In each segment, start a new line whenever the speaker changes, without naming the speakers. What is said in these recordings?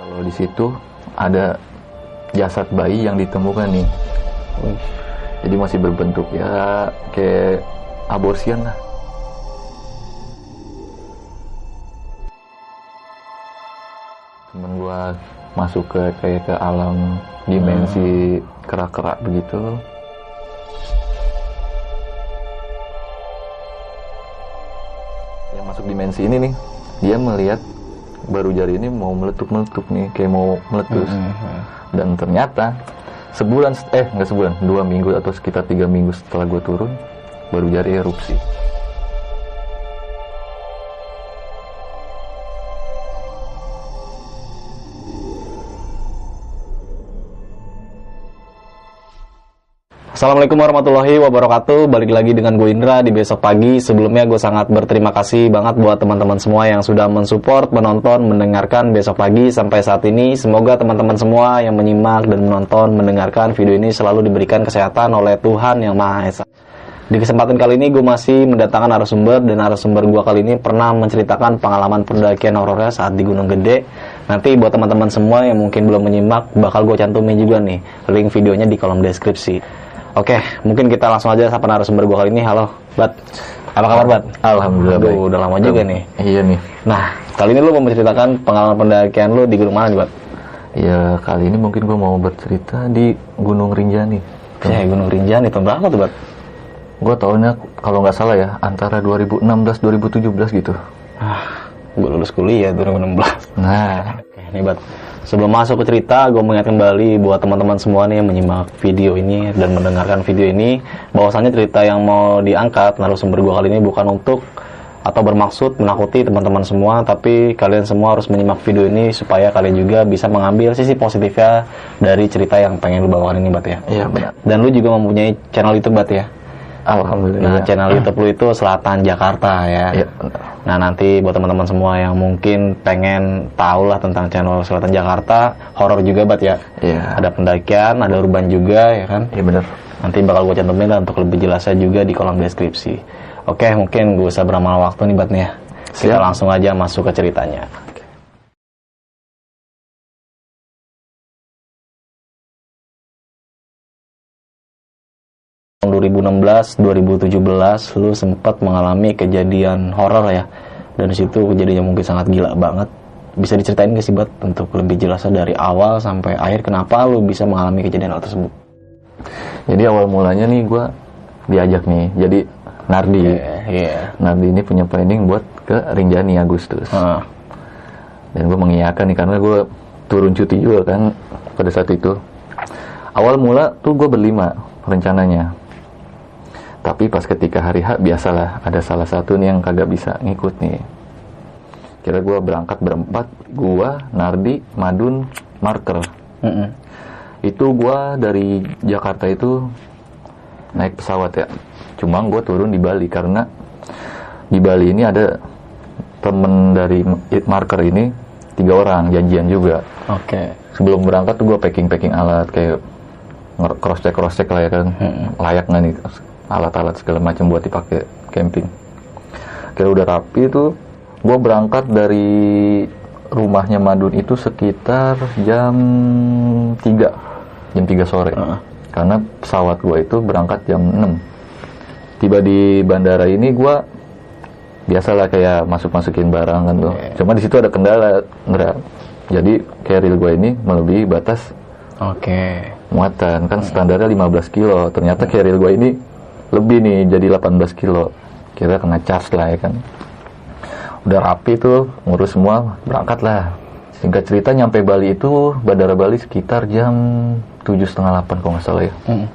Kalau di situ ada jasad bayi yang ditemukan nih. Jadi masih berbentuk ya kayak aborsian lah. Temen gua masuk ke kayak ke alam dimensi kerak-kerak begitu. Yang masuk dimensi ini nih, dia melihat baru jari ini mau meletup-meletup nih, kayak mau meletus. Dan ternyata sebulan eh nggak sebulan, dua minggu atau sekitar tiga minggu setelah gue turun, baru jari erupsi.
Assalamualaikum warahmatullahi wabarakatuh Balik lagi dengan gue Indra di besok pagi Sebelumnya gue sangat berterima kasih banget buat teman-teman semua yang sudah mensupport, menonton, mendengarkan besok pagi sampai saat ini Semoga teman-teman semua yang menyimak dan menonton, mendengarkan video ini selalu diberikan kesehatan oleh Tuhan Yang Maha Esa di kesempatan kali ini gue masih mendatangkan narasumber dan narasumber gue kali ini pernah menceritakan pengalaman pendakian horornya saat di Gunung Gede. Nanti buat teman-teman semua yang mungkin belum menyimak bakal gue cantumin juga nih link videonya di kolom deskripsi. Oke, mungkin kita langsung aja sapa narasumber gue kali ini. Halo, Bat. Apa kabar, Bat?
Alhamdulillah
Aduh,
baik.
udah lama juga nih.
Iya nih.
Nah, kali ini lu mau menceritakan pengalaman pendakian lu di gunung mana nih, Bat?
Ya kali ini mungkin gue mau bercerita di Gunung Rinjani.
Ya, Gunung Rinjani tahun berapa tuh, Bat?
Gue tahunnya kalau nggak salah ya antara 2016-2017 gitu.
Ah, gue lulus kuliah 2016.
Nah,
Oke, nih Bat. Sebelum masuk ke cerita, gue mengingatkan kembali buat teman-teman semua nih yang menyimak video ini dan mendengarkan video ini, bahwasannya cerita yang mau diangkat narasumber gue kali ini bukan untuk atau bermaksud menakuti teman-teman semua, tapi kalian semua harus menyimak video ini supaya kalian juga bisa mengambil sisi positifnya dari cerita yang pengen lu bawakan ini, Bat ya.
iya benar.
Dan lu juga mempunyai channel YouTube, Bat ya.
Alhamdulillah.
Nah, channel YouTube lu itu Selatan Jakarta ya.
Iya benar.
Nah nanti buat teman-teman semua yang mungkin pengen tahu lah tentang channel Selatan Jakarta, horor juga bat ya.
Iya.
Ada pendakian, ada urban juga ya kan.
Iya benar.
Nanti bakal gue cantumin lah untuk lebih jelasnya juga di kolom deskripsi. Oke mungkin gue usah beramal waktu nih bat nih ya. Kita
Siap.
langsung aja masuk ke ceritanya. 2016, 2017 lu sempat mengalami kejadian horor ya. Dan situ kejadiannya mungkin sangat gila banget. Bisa diceritain gak sih Bat untuk lebih jelasnya dari awal sampai akhir kenapa lu bisa mengalami kejadian hal tersebut?
Jadi awal mulanya nih gue diajak nih. Jadi Nardi.
Iya.
Nardi ini punya planning buat ke Rinjani Agustus.
Heeh.
Dan gue mengiyakan nih karena gue turun cuti juga kan pada saat itu. Awal mula tuh gue berlima rencananya. Tapi pas ketika hari H biasalah ada salah satu nih yang kagak bisa ngikut nih. Kira gue berangkat berempat, gua, Nardi, Madun, Marker.
Mm-mm.
Itu gua dari Jakarta itu naik pesawat ya. Cuma gue turun di Bali karena di Bali ini ada temen dari Marker ini tiga orang janjian juga.
Oke.
Sebelum berangkat tuh gue packing packing alat kayak cross check cross check lah ya kan layak nggak nih alat-alat segala macam buat dipakai camping. Kira udah rapi tuh. Gue berangkat dari rumahnya Madun itu sekitar jam 3 jam 3 sore. Karena pesawat gue itu berangkat jam 6 tiba di bandara ini gue biasalah kayak masuk-masukin barang kan tuh. Cuma di situ ada kendala Ndra. jadi carrier gue ini melebihi batas
Oke.
muatan. Kan standarnya 15 kilo. Ternyata carrier gue ini lebih nih jadi 18 kilo. Kira kena charge lah ya kan. Udah rapi tuh ngurus semua berangkat lah. Singkat cerita nyampe Bali itu bandara Bali sekitar jam tujuh setengah delapan kalau nggak salah ya.
Mm.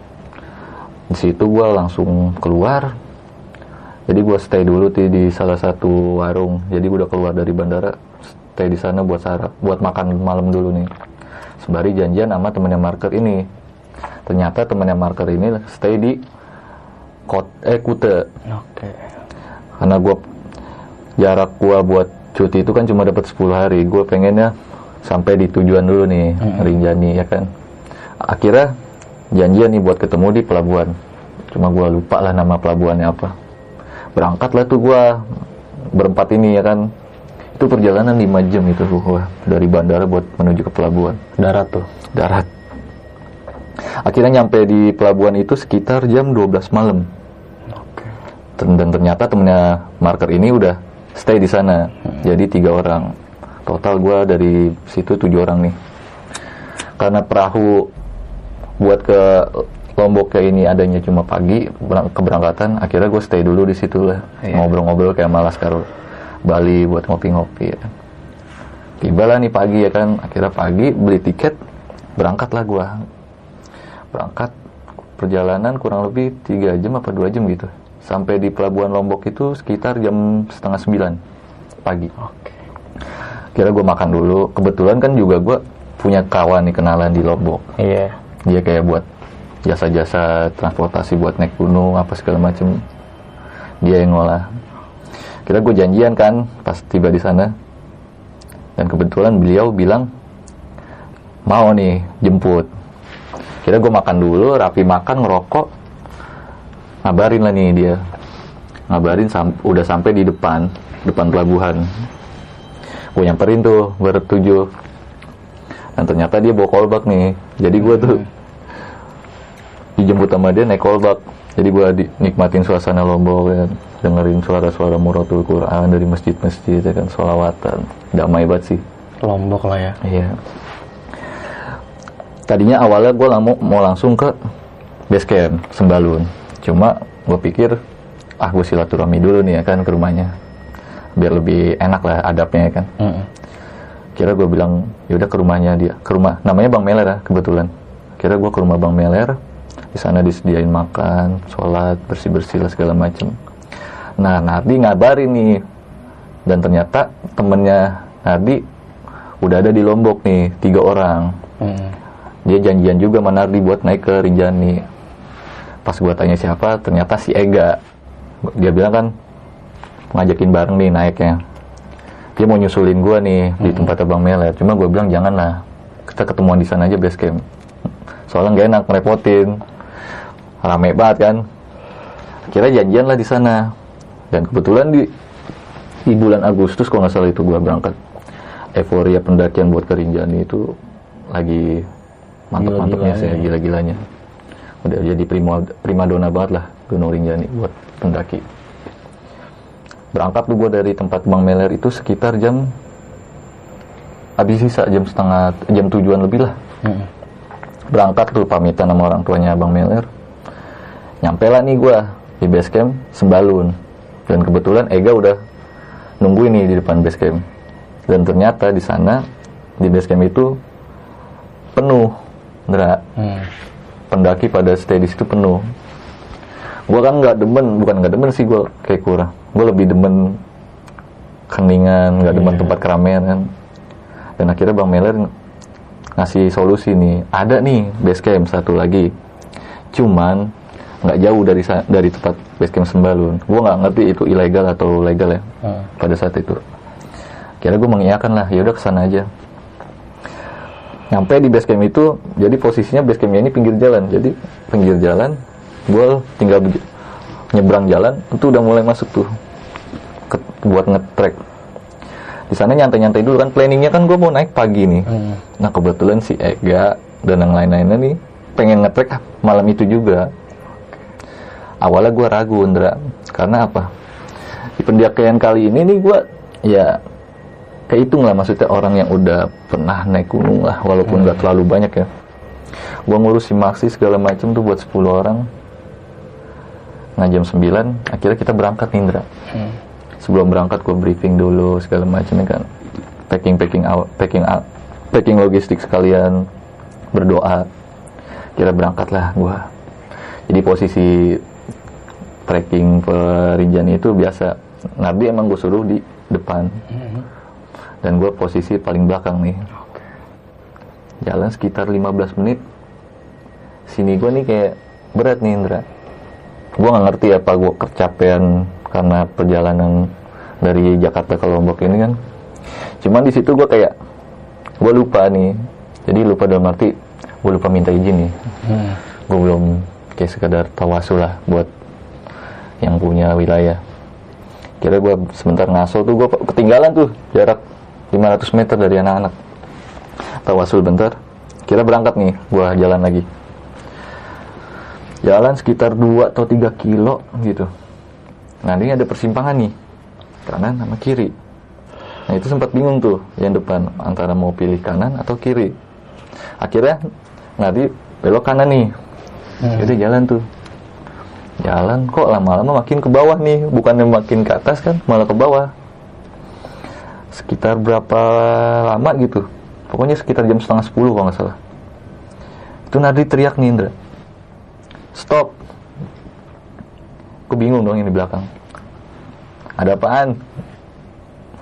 di situ gue langsung keluar. Jadi gue stay dulu tuh di salah satu warung. Jadi gue udah keluar dari bandara stay di sana buat sarap buat makan malam dulu nih. Sembari janjian sama temennya marker ini. Ternyata temennya marker ini stay di kot eh Kute.
Oke.
karena gue jarak gue buat cuti itu kan cuma dapat 10 hari. Gue pengennya sampai di tujuan dulu nih Rinjani ya kan? Akhirnya janjian nih buat ketemu di pelabuhan. Cuma gue lupa lah nama pelabuhannya apa. Berangkat lah tuh gue berempat ini ya kan? Itu perjalanan 5 jam itu gue dari bandara buat menuju ke pelabuhan.
Darat tuh.
darat akhirnya nyampe di pelabuhan itu sekitar jam 12 malam. Ten- dan ternyata temennya marker ini udah stay di sana. Jadi tiga orang. Total gua dari situ tujuh orang nih. Karena perahu buat ke Lombok kayak ini adanya cuma pagi berang- keberangkatan akhirnya gue stay dulu di situ lah.
Iya.
ngobrol-ngobrol kayak malas karo Bali buat ngopi-ngopi ya. tiba lah nih pagi ya kan. Akhirnya pagi beli tiket berangkat lah gua berangkat perjalanan kurang lebih tiga jam apa dua jam gitu. Sampai di pelabuhan Lombok itu sekitar jam setengah sembilan pagi.
Oke.
kira gue makan dulu. Kebetulan kan juga gue punya kawan nih kenalan di Lombok.
Iya.
dia kayak buat jasa-jasa transportasi buat naik gunung apa segala macem. Dia yang ngolah. Kira gue janjian kan pas tiba di sana. Dan kebetulan beliau bilang mau nih jemput kira gue makan dulu rapi makan ngerokok. Ngabarin lah nih dia. Ngabarin sam- udah sampai di depan depan pelabuhan. Gue nyamperin tuh bertujuh dan ternyata dia bawa kolbak nih. Jadi gue tuh dijemput sama dia naik kolbak jadi gue nikmatin suasana Lombok ya. Dengerin suara-suara muratul Quran dari masjid-masjid ya kan sholawatan. Damai banget sih.
Lombok lah ya.
iya tadinya awalnya gue mau, mau langsung ke base camp Sembalun. Cuma gue pikir ah gue silaturahmi dulu nih ya kan ke rumahnya biar lebih enak lah adabnya ya kan.
Mm-mm.
kira gue bilang yaudah ke rumahnya dia ke rumah. Namanya bang Meler ya kebetulan. Kira gue ke rumah bang Meler di sana disediain makan sholat bersih bersih lah segala macem. Nah Nardi ngabarin nih dan ternyata temennya Nardi udah ada di Lombok nih tiga orang.
Mm.
Dia janjian juga sama Nardi buat naik ke Rinjani. Pas gua tanya siapa ternyata si Ega. Dia bilang kan ngajakin bareng nih naiknya. Dia mau nyusulin gua nih di tempat Abang Meler. Cuma gua bilang jangan lah kita ketemuan di sana aja base camp. Soalnya nggak enak ngerepotin. Rame banget kan? Kira janjian lah di sana. Dan kebetulan di di bulan Agustus kalau nggak salah itu gua berangkat. Euforia pendakian buat ke Rinjani itu lagi mantep-mantepnya sih
Gila-gilanya.
gila-gilanya. Udah jadi prima primadona banget lah Gunung Rinjani buat pendaki. Berangkat tuh gue dari tempat Bang Meler itu sekitar jam habis sisa jam setengah jam tujuan lebih lah.
Mm.
berangkat tuh pamitan sama orang tuanya Bang Meler. Nyampe lah nih gue di base camp Sembalun. Dan kebetulan Ega udah nungguin nih di depan base camp. Dan ternyata di sana di base camp itu penuh Ndra.
Mm.
pendaki pada stay di situ penuh. Gue kan nggak demen bukan nggak demen sih gue kayak kurang. Gue lebih demen keningan nggak demen
Iya.
tempat keramaian kan. Dan akhirnya bang Meler ngasih solusi nih. Ada nih base camp satu lagi. Cuman nggak jauh dari dari tempat base camp Sembalun. Gue nggak ngerti itu ilegal atau legal ya
Mm.
pada saat itu. Kira gue mengiyakan lah ya udah ke sana aja nyampe di base camp itu jadi posisinya base campnya ini pinggir jalan. Jadi pinggir jalan gue tinggal nyebrang jalan itu udah mulai masuk tuh. Ke, buat ngetrek di sana nyantai-nyantai dulu kan planningnya kan gue mau naik pagi nih.
Mm.
nah kebetulan si Ega dan yang lain-lainnya nih pengen ngetrek ah, malam itu juga. Awalnya gue ragu Indra karena apa? Di pendakian kali ini nih gue ya kehitung lah maksudnya orang yang udah pernah naik gunung lah walaupun nggak terlalu banyak ya. Gue ngurus si maksi segala macem tuh buat 10 orang. Nah jam 9 akhirnya kita berangkat Indra.
Mm.
sebelum berangkat gue briefing dulu segala macam ya kan. Packing packing out packing out packing logistik sekalian berdoa. Kira berangkat lah gue jadi posisi trekking perinjani itu biasa. Nabi emang gue suruh di depan.
Mm.
Dan gue posisi paling belakang nih. Jalan sekitar 15 menit. Sini gue nih kayak berat nih Indra. Gue nggak ngerti apa gue kecapean karena perjalanan dari Jakarta ke Lombok ini kan. Cuman di situ gue kayak gue lupa nih. Jadi lupa dalam arti gue lupa minta izin nih. Gue belum kayak sekedar tawasul lah buat yang punya wilayah. Kira gue sebentar ngaso tuh gue ketinggalan tuh jarak 500 meter dari anak-anak. Tawasul bentar. Kira berangkat nih gue jalan lagi. Jalan sekitar 2 atau 3 kilo gitu. Nah ini ada persimpangan nih. Kanan sama kiri. Nah itu sempat bingung tuh yang depan antara mau pilih kanan atau kiri. Akhirnya nanti belok kanan nih. Jadi jalan tuh. Jalan kok lama-lama makin ke bawah nih. Bukannya makin ke atas kan malah ke bawah sekitar berapa lama gitu? Pokoknya sekitar jam setengah sepuluh kalau nggak salah. Itu Nardi teriak nih Indra. Stop. Aku bingung dong yang di belakang. Ada apaan?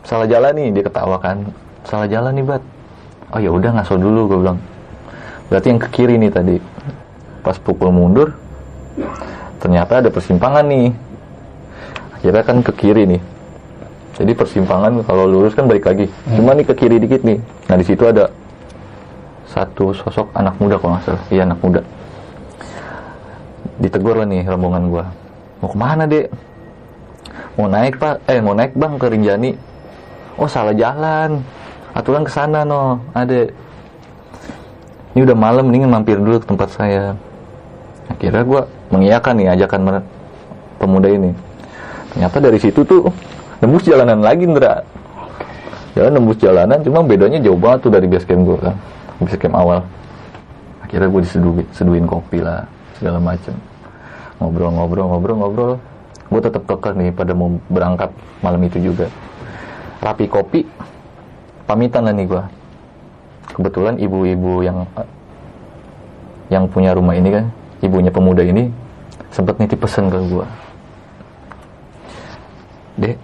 Salah jalan nih dia ketawa kan. Salah jalan nih bat. Oh ya udah ngaso dulu gue bilang. Berarti yang ke kiri nih tadi. Pas pukul mundur ternyata ada persimpangan nih. Akhirnya kan ke kiri nih jadi persimpangan kalau lurus kan balik lagi. Cuma nih ke kiri dikit nih. Nah di situ ada satu sosok anak muda kalau nggak salah. Iya anak muda. Ditegur lah nih rombongan gua. Mau ke mana dek? Mau naik pak. Eh mau naik bang ke Rinjani. Oh salah jalan. Aturan ke sana no. Ade. Ini udah malam mendingan mampir dulu ke tempat saya. Akhirnya gue mengiyakan nih ajakan pemuda ini. Ternyata dari situ tuh nembus jalanan lagi Ndra. Jalan nembus jalanan cuma bedanya jauh banget tuh dari base camp gue kan. Base camp awal. Akhirnya gue diseduhin seduhin kopi lah segala macem. Ngobrol-ngobrol ngobrol-ngobrol. Gue tetap kekeh nih pada mau berangkat malam itu juga. Rapi kopi pamitan lah nih gue kebetulan ibu-ibu yang yang punya rumah ini kan ibunya pemuda ini sempat nitip pesan ke gue dek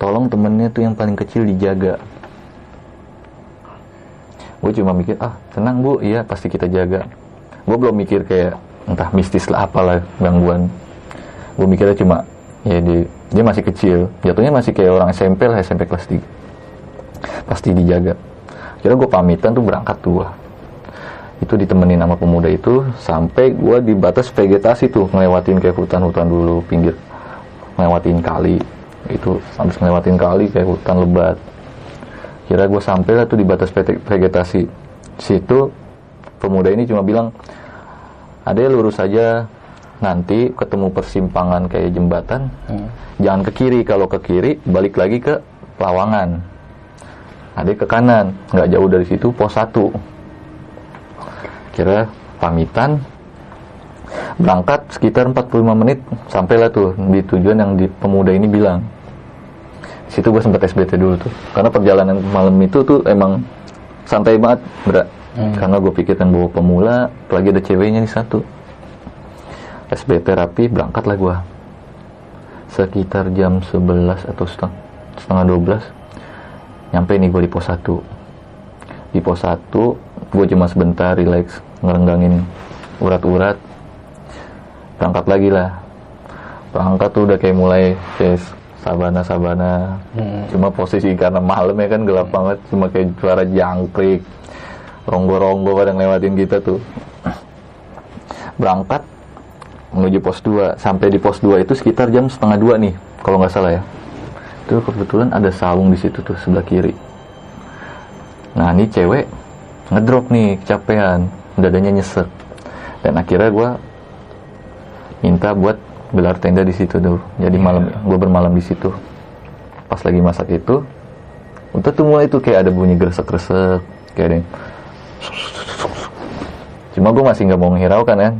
tolong temennya tuh yang paling kecil dijaga. Gue cuma mikir ah tenang bu. Iya pasti kita jaga. Gue belum mikir kayak entah mistis lah apalah gangguan. Gue mikirnya cuma ya di, dia masih kecil. Jatuhnya masih kayak orang SMP lah SMP kelas 3 pasti dijaga. Kira gue pamitan tuh berangkat tua itu ditemenin sama pemuda itu sampai gue di batas vegetasi tuh ngelewatin kayak hutan-hutan dulu pinggir ngelewatin kali itu habis ngelewatin kali kayak hutan lebat. Kira gue sampai lah tuh di batas vegetasi situ pemuda ini cuma bilang ada lurus saja nanti ketemu persimpangan kayak jembatan jangan ke kiri. Kalau ke kiri balik lagi ke Lawangan. Ada ke kanan. Nggak jauh dari situ pos 1 kira pamitan berangkat sekitar 45 menit sampailah tuh di tujuan yang di pemuda ini bilang situ gue sempat SBT dulu tuh. Karena perjalanan malam itu tuh emang santai banget berat karena gue pikir kan bawa pemula apalagi ada ceweknya nih satu. SBT rapi berangkatlah gue sekitar jam 11 atau setengah, setengah 12 nyampe nih gue di pos 1 di pos 1 gue cuma sebentar relax ngerenggangin urat-urat. Berangkat lagi lah. Berangkat tuh udah kayak mulai kayak sabana sabana cuma posisi karena malam ya kan gelap banget cuma kayak suara jangkrik ronggo-ronggo kadang lewatin kita tuh. Berangkat menuju pos 2 sampai di pos 2 itu sekitar jam setengah dua nih kalau nggak salah ya. Itu kebetulan ada saung di situ tuh sebelah kiri. Nah ini cewek ngedrop nih kecapean. Dadanya nyesek. Dan akhirnya gue minta buat gelar tenda di situ tuh. Jadi malam gue bermalam di situ. Pas lagi masak itu udah tuh mulai tuh kayak ada bunyi gresek-gresek kayak ada yang cuma gue masih nggak mau menghiraukan kan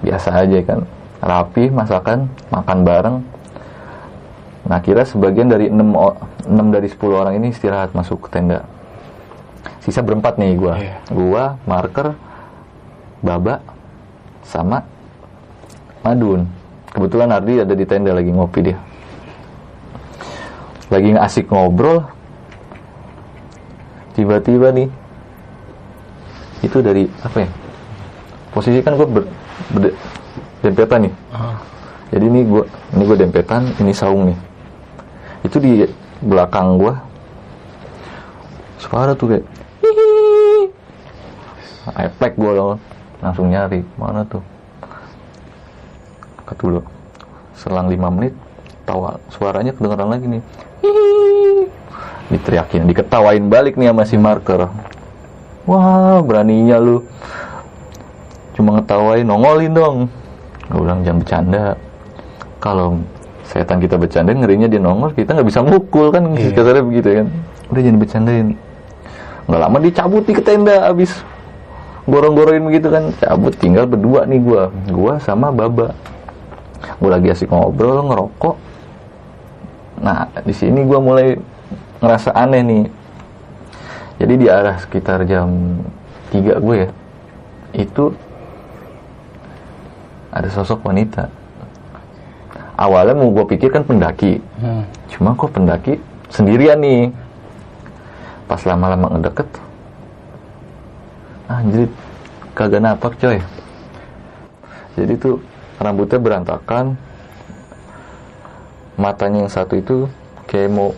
biasa aja kan. Rapi masakan makan bareng. Nah kira sebagian dari 6, 6 dari 10 orang ini istirahat masuk ke tenda. Sisa berempat nih gua. Gua marker baba sama madun kebetulan Ardi ada di tenda lagi ngopi dia. Lagi asik ngobrol tiba-tiba nih itu dari apa ya posisi kan gue ber, ber- dempetan nih. Jadi ini gue ini gue dempetan ini saung nih. Itu di belakang gue suara tuh kayak hihi efek gue loh langsung nyari mana tuh dulu. Selang lima menit tawa suaranya kedengeran lagi nih. Hihi diteriakin diketawain balik nih sama si marker. Wah beraninya lu. Cuma ngetawain nongolin dong. Gue bilang jangan bercanda. Kalau setan kita bercanda ngerinya dia nongol kita nggak bisa mukul kan? Kasarnya begitu kan? Udah jangan bercandain. Nggak lama dicabut di ke tenda abis gorong-gorongin begitu kan? Cabut tinggal berdua nih gua. Gua sama baba gua lagi asik ngobrol ngerokok. Nah di sini gua mulai ngerasa aneh nih. Jadi di arah sekitar jam 3 gue ya itu ada sosok wanita. Awalnya mau gue pikir kan pendaki.
Hmm.
cuma kok pendaki sendirian nih. Pas lama-lama ngedeket anjir kagak napak coy. Jadi tuh rambutnya berantakan. Matanya yang satu itu kayak mau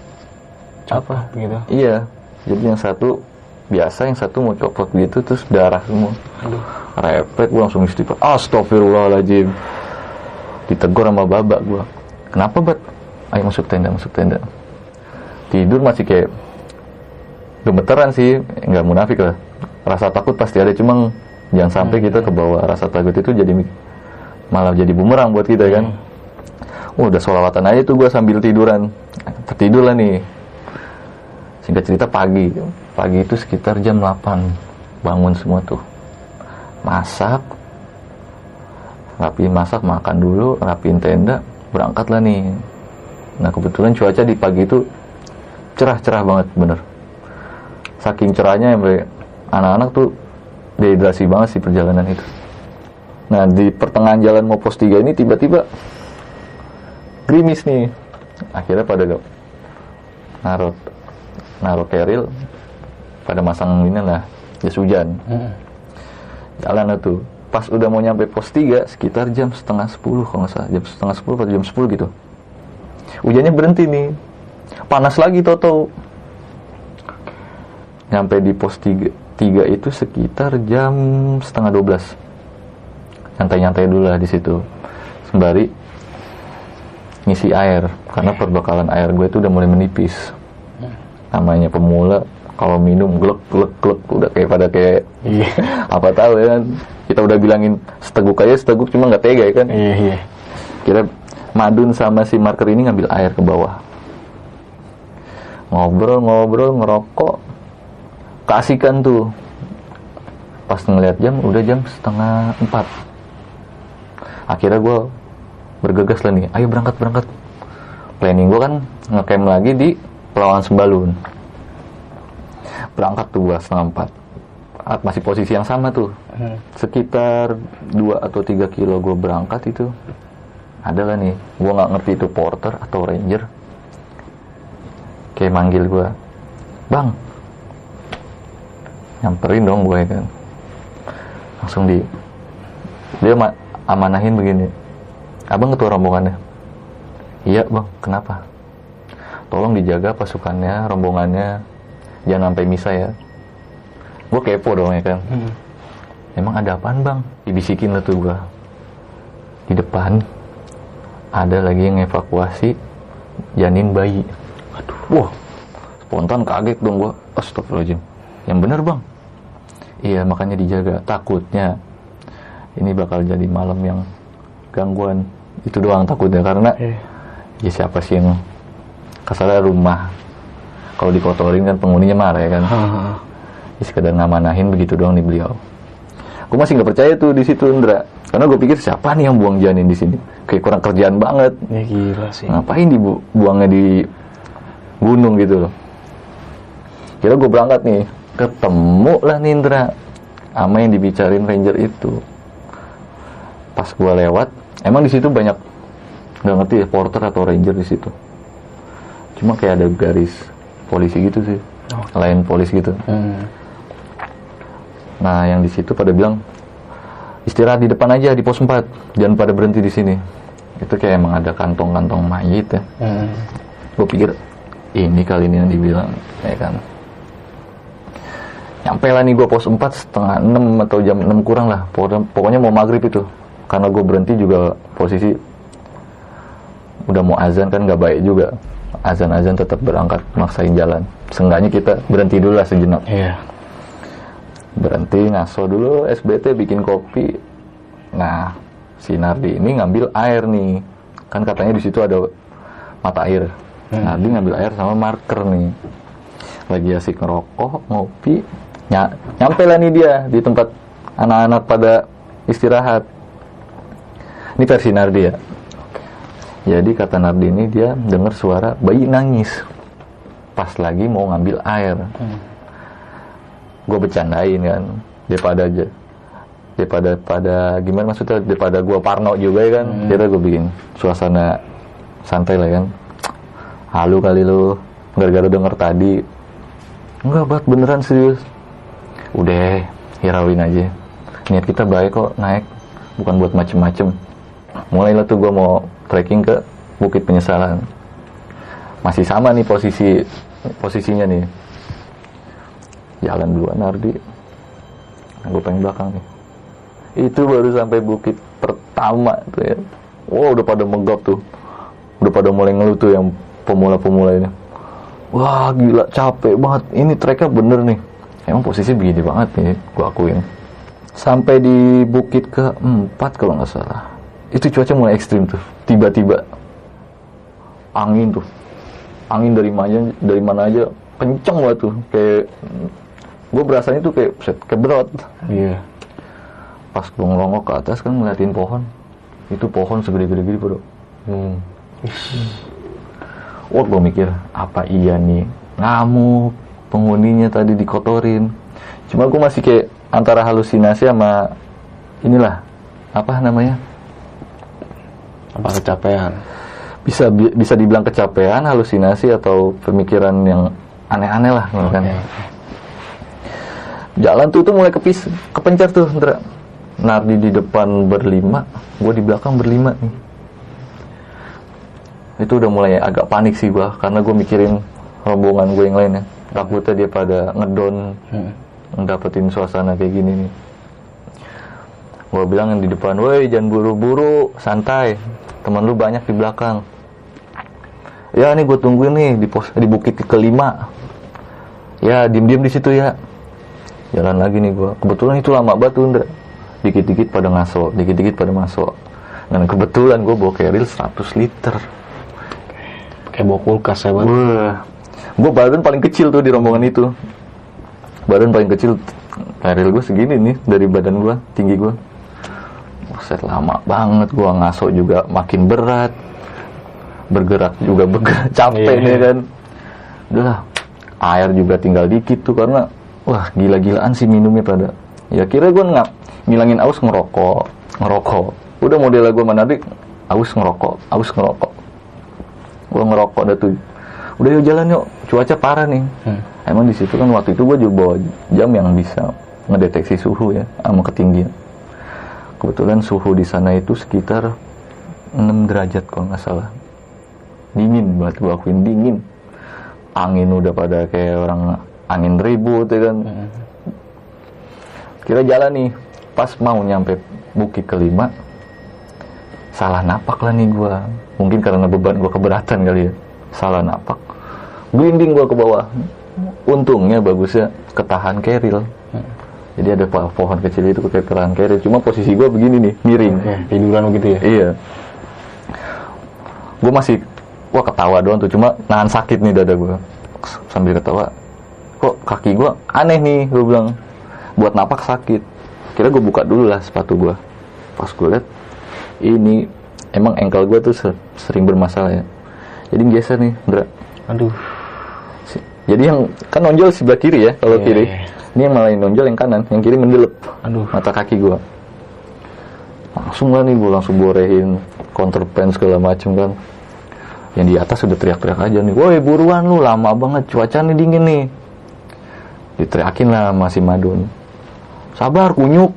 Apa? gitu?
iya. Jadi yang satu biasa yang satu mau copot gitu terus darah semua.
Aduh.
repet gue langsung istighfar astagfirullahaladzim ditegur sama babak gue kenapa bat? Ayo masuk tenda masuk tenda. Tidur masih kayak gemeteran sih nggak munafik lah. Rasa takut pasti ada cuma jangan sampai kita ke bawah rasa takut itu jadi malah jadi bumerang buat kita kan? Oh, udah sholawatan aja tuh gue sambil tiduran. Tertidur lah nih. Singkat cerita pagi. Pagi itu sekitar jam 8 bangun semua tuh. Masak. Rapiin masak makan dulu rapiin tenda berangkat lah nih. Nah kebetulan cuaca di pagi itu cerah-cerah banget bener. Saking cerahnya sampai anak-anak tuh dehidrasi banget sih perjalanan itu nah di pertengahan jalan mau pos 3 ini tiba-tiba gerimis nih. Akhirnya pada gak naruh naruh keril pada masang ini lah jas hujan.
Hmm.
jalan tuh pas udah mau nyampe pos 3 sekitar jam setengah 10 kalau nggak salah. Jam setengah 10 atau jam 10 gitu. Hujannya berhenti nih. Panas lagi Toto. Nyampe di pos 3, 3 itu sekitar jam setengah 12 nyantai-nyantai dulu lah di situ. Sembari ngisi air karena perbekalan air gue itu udah mulai menipis. Namanya pemula kalau minum glek glek glek udah kayak pada kayak
Iya.
apa tahu ya kan. Kita udah bilangin seteguk aja seteguk cuma nggak tega ya kan.
Iya, iya.
kira Madun sama si marker ini ngambil air ke bawah. Ngobrol-ngobrol ngerokok. Kasihkan tuh. Pas ngeliat jam udah jam setengah empat akhirnya gue bergegas lah nih ayo berangkat berangkat. Planning gue kan ngecamp lagi di Pelawan Sembalun. Berangkat tuh gua setengah empat. Ah, masih posisi yang sama tuh.
Hmm.
sekitar 2 atau 3 kilo gue berangkat itu. Adalah nih gue nggak ngerti itu porter atau ranger. Kayak manggil gue bang nyamperin dong gue kan. Langsung di dia ma- amanahin begini abang ketua rombongannya iya bang kenapa tolong dijaga pasukannya rombongannya jangan sampai misa ya gue kepo dong ya kan
Hmm.
Emang ada apaan bang? Dibisikin lah tuh gua. Di depan ada lagi yang evakuasi janin bayi. Aduh, wah, spontan kaget dong gua. Astagfirullahaladzim. Yang bener bang? Iya makanya dijaga. Takutnya ini bakal jadi malam yang gangguan. Itu doang takutnya karena
Iya.
ya siapa sih yang kasarnya rumah kalau dikotorin kan penghuninya marah ya kan
Hahaha.
ya sekedar ngamanahin begitu doang nih beliau gue masih nggak percaya tuh di situ Indra karena gue pikir siapa nih yang buang janin di sini kayak kurang kerjaan banget
Ya gila sih.
ngapain dibuangnya di gunung gitu loh kira gue berangkat nih ketemu lah nih Indra sama yang dibicarain ranger itu pas gue lewat emang di situ banyak nggak ngerti ya porter atau ranger di situ. Cuma kayak ada garis polisi gitu sih lain polis gitu.
Hmm.
nah yang di situ pada bilang istirahat di depan aja di pos 4 jangan pada berhenti di sini. Itu kayak emang ada kantong-kantong mayit ya.
Hmm.
gue pikir ini kali ini yang dibilang ya kan. Nyampe lah nih gue pos 4 setengah 6 atau jam 6 kurang lah. Pokoknya, pokoknya mau maghrib itu karena gue berhenti juga posisi udah mau azan kan nggak baik juga. Azan-azan tetap berangkat maksain jalan. Seenggaknya kita berhenti dulu lah sejenak.
Iya.
berhenti ngaso dulu SBT bikin kopi. Nah si Nardi ini ngambil air nih. Kan katanya di situ ada mata air. Nardi ngambil air sama marker nih. Lagi asik ngerokok ngopi. Ny nyampe lah nih dia di tempat anak-anak pada istirahat ini versi Nardi ya. Jadi kata Nardi ini dia dengar suara bayi nangis. Pas lagi mau ngambil air. Gue bercandain kan. Daripada aja. Daripada pada gimana maksudnya? Daripada gue parno juga ya kan. Kita gue bikin suasana santai lah kan. Halu kali lu. Gara-gara denger tadi. Enggak bat beneran serius. Udah hirauin aja. Niat kita baik kok. Naik. Bukan buat macem-macem mulailah tuh gue mau trekking ke Bukit Penyesalan. Masih sama nih posisi posisinya nih. Jalan duluan Nardi. Gue pengen belakang nih. Itu baru sampai bukit pertama tuh ya. Wow udah pada megap tuh. Udah pada mulai ngeluh tuh yang pemula-pemula ini. Wah gila capek banget. Ini treknya bener nih. Emang posisi begini banget nih gue akuin. Sampai di bukit keempat kalau nggak salah itu cuaca mulai ekstrim tuh. Tiba-tiba angin tuh. Angin dari mana dari mana aja kenceng banget tuh. Kayak gue berasanya tuh kayak set keberot
Iya.
pas gue ngelongok ke atas kan ngeliatin pohon. Itu pohon segede-gede gitu bro.
Hmm.
wah gue mikir apa iya nih? Ngamuk. Penghuninya tadi dikotorin. Cuma gue masih kayak antara halusinasi sama inilah. Apa namanya
Apa kecapean?
bisa bi- bisa dibilang kecapean halusinasi atau pemikiran yang aneh-aneh lah kan
Oke.
jalan tuh tuh mulai kepis kepencar tuh Ndra. Nardi di depan berlima gue di belakang berlima nih itu udah mulai agak panik sih gua karena gue mikirin rombongan gue yang lainnya takutnya dia pada ngedon
Hmm.
ngedapetin suasana kayak gini nih gue bilang yang di depan woi jangan buru-buru santai teman lu banyak di belakang ya nih gue tungguin nih di pos di bukit kelima ya diem-diem di situ ya jalan lagi nih gue kebetulan itu lama banget tuh Ndra. dikit-dikit pada ngaso dikit-dikit pada masuk dan kebetulan gue bawa keril 100 liter
Kayak bawa kulkas ya, Bang.
Gue badan paling kecil tuh di rombongan itu. Badan paling kecil, keril gue segini nih dari badan gue, tinggi gue. Set lama banget gue ngaso juga makin berat, bergerak juga bergerak capek
Iya.
nih kan. Udah lah, air juga tinggal dikit tuh karena wah gila-gilaan sih minumnya pada. Ya kira gue nggak ngilangin aus ngerokok, ngerokok. Udah model gue mana dik, aus ngerokok, aus ngerokok gue ngerokok dah tuh udah yuk jalan yuk cuaca parah nih
Hmm.
emang di situ kan waktu itu gue juga bawa jam yang bisa ngedeteksi suhu ya sama ketinggian kebetulan suhu di sana itu sekitar 6 derajat kalau nggak salah. Dingin banget gue akuin dingin. Angin udah pada kayak orang angin ribut ya kan? Kira jalan nih pas mau nyampe bukit kelima salah napak lah nih gua. Mungkin karena beban gua keberatan kali ya. Salah napak. Glinding gua ke bawah. Untungnya bagusnya ketahan keril jadi ada po- pohon kecil itu kayak ketahan keril cuma posisi gua begini nih miring.
Oke, tiduran begitu ya.
iya. Gua masih wah ketawa doang tuh. Cuma nahan sakit nih dada gua. Sambil ketawa kok kaki gua aneh nih? Gua bilang buat napak sakit. Kira gua buka dulu lah sepatu gua. Pas gua liat ini emang engkel gua tuh se- sering bermasalah ya. Jadi geser nih Ndra.
Aduh.
Jadi yang kan nonjol sebelah kiri ya kalau
Iya,
kiri.
iya.
Ini yang malah yang nonjol yang kanan yang kiri mendelep
Aduh.
mata kaki gua. Langsung lah nih gua langsung borehin counterpan segala macem kan. Yang di atas udah teriak-teriak aja nih woi buruan lu lama banget cuaca nih dingin nih. Diteriakin lah masih Madun sabar kunyuk.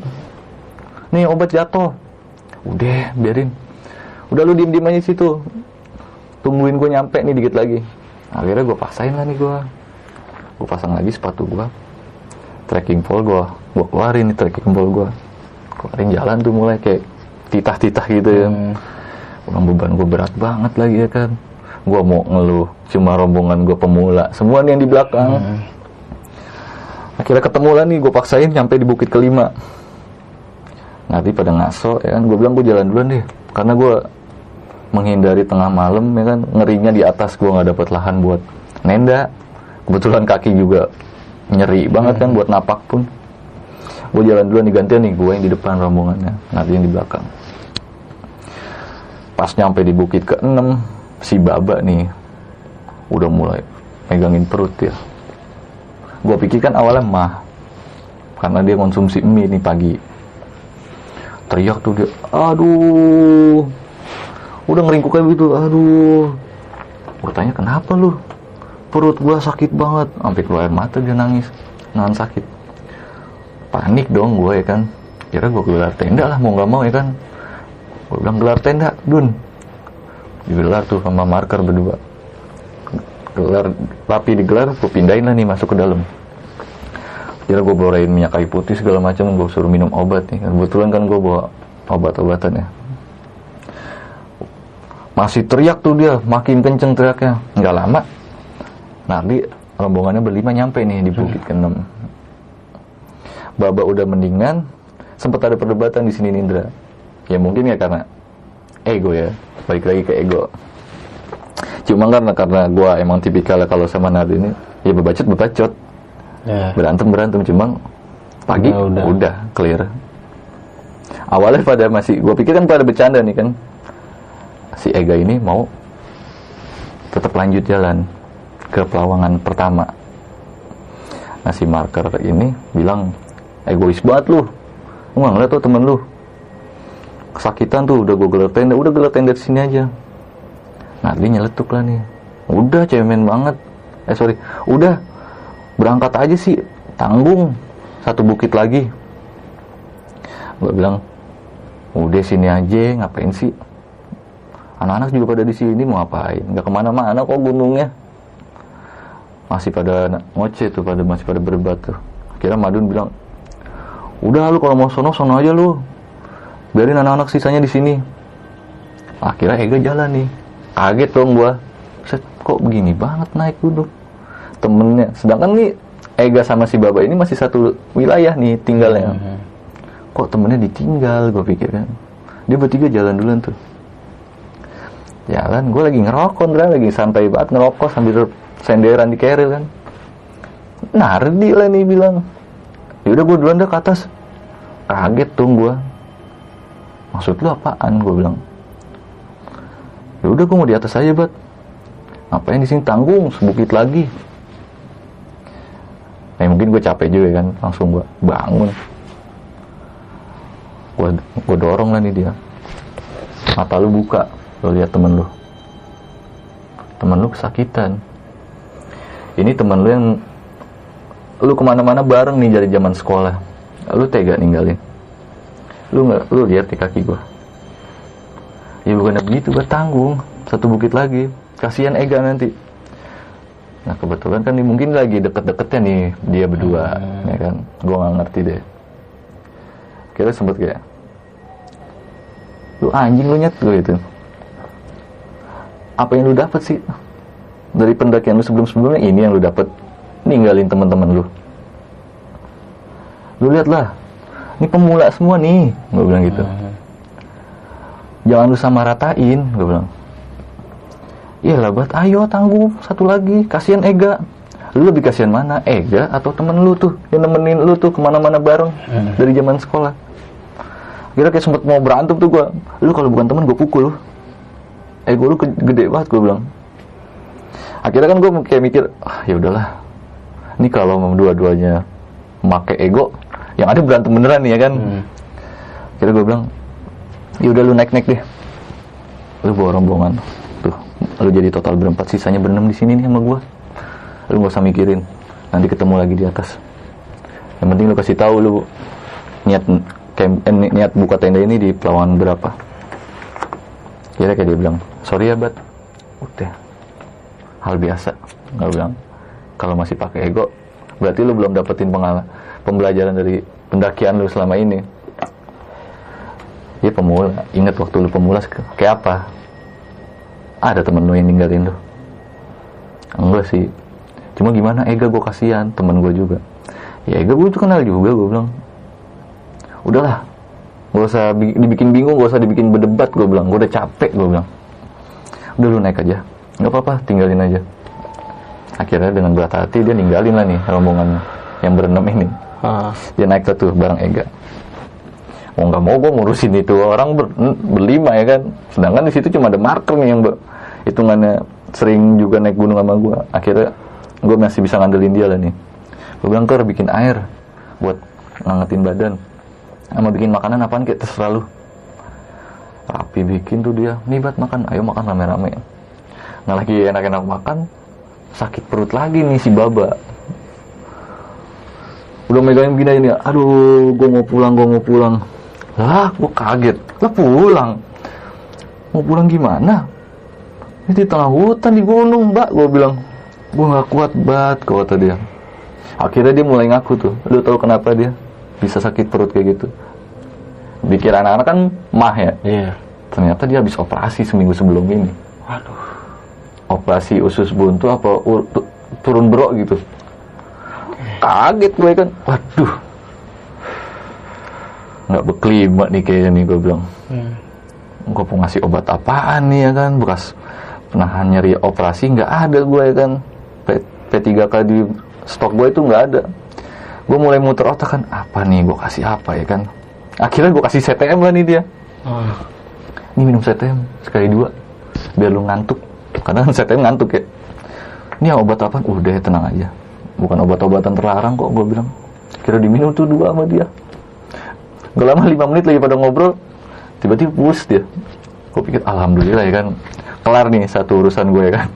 Nih obat jatuh. Udah biarin. Udah lu diem diem aja situ. Tungguin gue nyampe nih dikit lagi. Akhirnya gue paksain lah nih gue gue pasang lagi sepatu gue trekking pole gue gue keluarin nih trekking pole gue keluarin jalan tuh mulai kayak titah-titah gitu ya. Ulang beban gue berat banget lagi ya kan. Gue mau ngeluh cuma rombongan gue pemula semua nih yang di belakang. Akhirnya ketemu lah nih gue paksain sampai di bukit kelima. Nanti pada ngaso ya kan. Gue bilang gue jalan duluan deh. Karena gue menghindari tengah malam ya kan. Ngerinya di atas gue nggak dapet lahan buat nenda. Kebetulan kaki juga nyeri banget kan buat napak pun. Gue jalan duluan digantian nih gue yang di depan rombongannya nanti yang di belakang. Pas nyampe di bukit ke-6 si baba nih udah mulai megangin perut ya gue pikir kan awalnya mah karena dia konsumsi mie nih pagi. Teriak tuh dia aduh. Udah ngeringkuk kayak gitu aduh. Gue tanya kenapa lu perut gua sakit banget. Sampai keluar air mata dia nangis. Nahan sakit. Panik dong gue ya kan? Kira gue gelar tenda lah mau nggak mau ya kan? Gue bilang gelar tenda dun. Digelar tuh sama marker berdua. Gelar rapi digelar gue pindahin lah nih masuk ke dalam. Kira gue bawain minyak kayu putih segala macam gue suruh minum obat nih. Kebetulan kan gue bawa obat-obatan ya. Masih teriak tuh dia makin kenceng teriaknya. Nggak lama nanti rombongannya berlima nyampe nih di bukit ke-6 Baba udah mendingan sempat ada perdebatan di sini Nindra. Ya mungkin ya karena ego ya. Balik lagi ke ego. Cuma karena karena gue emang tipikal kalau sama Nadi ini ya bebacot bebacot.
Ya.
berantem berantem cuma pagi
Udah,
udah,
udah.
clear. Awalnya pada masih gue pikir kan pada bercanda nih kan. Si Ega ini mau tetap lanjut jalan ke pelawangan pertama. Nah si marker ini bilang egois banget lu. Lu ngeliat tuh temen lu. Kesakitan tuh udah gue gelar tenda udah gelar tenda sini aja. Nah dia nyeletuk lah nih. Udah cemen banget. Eh sorry. Udah berangkat aja sih. Tanggung. Satu bukit lagi. Gue bilang udah sini aja. Ngapain sih? Anak-anak juga pada di sini. Mau ngapain? Nggak ke mana-mana kok gunungnya masih pada ngoceh tuh pada masih pada berdebat tuh. Akhirnya Madun bilang udah lu kalau mau sono sono aja lu. Biarin anak-anak sisanya di sini. Akhirnya Ega jalan nih. Kaget dong gua. Set, kok begini banget naik gunung temennya sedangkan nih Ega sama si Baba ini masih satu wilayah nih tinggalnya. Kok temennya ditinggal gue pikir kan. Dia bertiga jalan duluan tuh. Jalan gue lagi ngerokok Ndra. Lagi santai banget ngerokok sambil senderan di keril kan? Nardi lah nih bilang. Yaudah gue duluan dah ke atas. Kaget tuh gue maksud lu apaan? Gue bilang. Yaudah gue mau di atas aja bat. Ngapain di sini? Tanggung sebukit lagi. Eh mungkin gue capek juga kan, langsung gue bangun. Gue gue dorong lah nih dia. Mata lu buka, lu lihat temen lu. Temen lu kesakitan. Ini temen lu yang lu ke mana-mana bareng nih dari zaman sekolah. Lu tega ninggalin. Lu nggak, lu lihat di kaki gue. Ya bukan begitu, gue tanggung satu bukit lagi. Kasihan Ega nanti. Nah kebetulan kan nih mungkin lagi deket-deketnya nih dia berdua, ya kan? Gue nggak ngerti deh. Kira sempet kayak, lu anjing lu nyet gue itu. Apa yang lu dapet sih dari pendakian lu sebelum-sebelumnya ini yang lu dapet. Ninggalin teman-teman lu. Lu lihat lah, ini pemula semua nih, gue bilang gitu. Jangan lu sama ratain, gue bilang. Iya lah buat ayo tanggung satu lagi kasihan Ega. Lu lebih kasihan mana Ega atau temen lu tuh yang nemenin lu tuh ke mana-mana bareng dari zaman sekolah? Kira kayak sempet mau berantem tuh gua. Lu kalau bukan temen gue pukul. Ego lu gede banget gue bilang akhirnya kan gue kayak mikir ah ya udahlah. Ini kalau mau dua-duanya make ego yang ada berantem beneran nih ya kan? Kira gue bilang ya udah lu naik naik deh. Lu bawa rombongan. Tuh lu jadi total berempat. Sisanya berenam di sini nih sama gua. Lu gak usah mikirin. Nanti ketemu lagi di atas. Yang penting lu kasih tahu lu niat camp, eh, ni- niat buka tenda ini di pelawan berapa. Kira kayak dia bilang sorry ya bat. Udah hal biasa. Nggak bilang kalau masih pakai ego berarti lu belum dapetin pengalaman pembelajaran dari pendakian lu selama ini. Ya pemula ingat waktu lu pemula kayak apa? Ada temen lu yang ninggalin lu? Enggak sih. Cuma gimana? Ega gue kasihan temen gue juga. Ya Ega gue tuh kenal juga gue bilang. Udahlah gak usah bi- dibikin bingung gak usah dibikin berdebat gue bilang. Gue udah capek gue bilang. Udah lu naik aja nggak apa-apa tinggalin aja. Akhirnya dengan berat hati dia ninggalin lah nih rombongan yang berenam ini.
Ah.
dia naik tuh bareng Ega. Mau nggak mau gue ngurusin itu. Orang ber- berlima ya kan. Sedangkan di situ cuma ada marker nih yang ber- hitungannya sering juga naik gunung sama gue akhirnya gue masih bisa ngandelin dia lah nih. Gue bilang ker bikin air buat ngangetin badan. Sama bikin makanan apaan kayak terserah lu. Rapi bikin tuh dia. Nih bat makan. Ayo makan rame-rame nggak lagi enak-enak makan sakit perut lagi nih si baba. Udah megangin begini nih aduh gue mau pulang gue mau pulang. Lah gue kaget. Lah pulang? Mau pulang gimana? Ini di tengah hutan di gunung mbak gue bilang. Gue nggak kuat banget kata dia. Akhirnya dia mulai ngaku tuh. Lu tahu kenapa dia bisa sakit perut kayak gitu? Pikir anak-anak kan mah ya.
Iya.
ternyata dia habis operasi seminggu sebelum ini.
Waduh.
Operasi usus buntu apa ur- tu- turun bro gitu. Kaget gue kan. Waduh. Nggak berkelima nih kayaknya nih gue bilang. Gue mau ngasih obat apaan nih ya kan? Bekas penahan nyeri operasi nggak ada gue ya kan? P, P3K di stok gue itu nggak ada. Gue mulai muter otak kan apa nih? Gue kasih apa ya kan? Akhirnya gue kasih CTM lah nih dia.
Ah.
ini minum CTM sekali dua biar lu ngantuk karena kan CTM ngantuk ya. Ini obat apa? Udah ya, tenang aja. Bukan obat-obatan terlarang kok gue bilang. Kira diminum tuh dua sama dia. Gak lama lima menit lagi pada ngobrol tiba-tiba puas dia. Gue pikir alhamdulillah ya kan kelar nih satu urusan gue ya kan.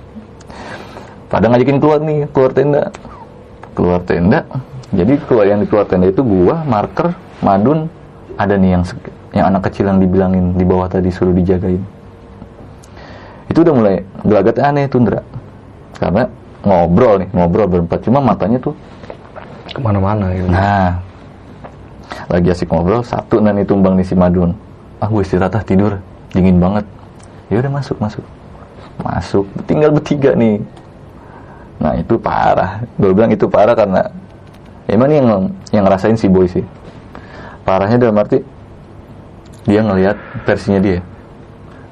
Pada ngajakin keluar nih keluar tenda. Keluar tenda. Jadi keluar yang di keluar tenda itu gua marker madun ada nih yang yang anak kecil yang dibilangin di bawah tadi suruh dijagain itu udah mulai gelagatnya aneh tuh Ndra karena ngobrol nih ngobrol berempat. Cuma matanya tuh
Ke mana-mana gitu.
nah lagi asik ngobrol satu nan itu tumbang nih si Madun. Ah gue istirahat ah tidur. Dingin banget. Ya udah masuk masuk. Masuk. Tinggal bertiga nih. Nah itu parah. Gue bilang itu parah karena emang yang yang ngerasain si boy sih. Parahnya dalam arti dia ngelihat versinya dia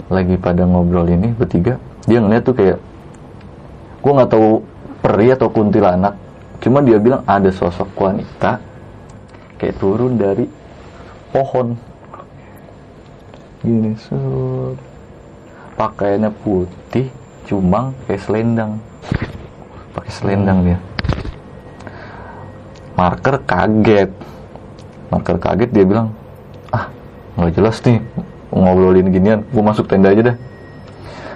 lagi pada ngobrol ini bertiga dia ngeliat tuh kayak gue nggak tahu peri atau kuntilanak cuma dia bilang ada sosok wanita kayak turun dari pohon. Gini sur pakaiannya putih cuma kayak selendang. Pakai selendang dia. Marker kaget. Marker kaget dia bilang ah nggak jelas nih ngobrolin ginian gue masuk tenda aja dah.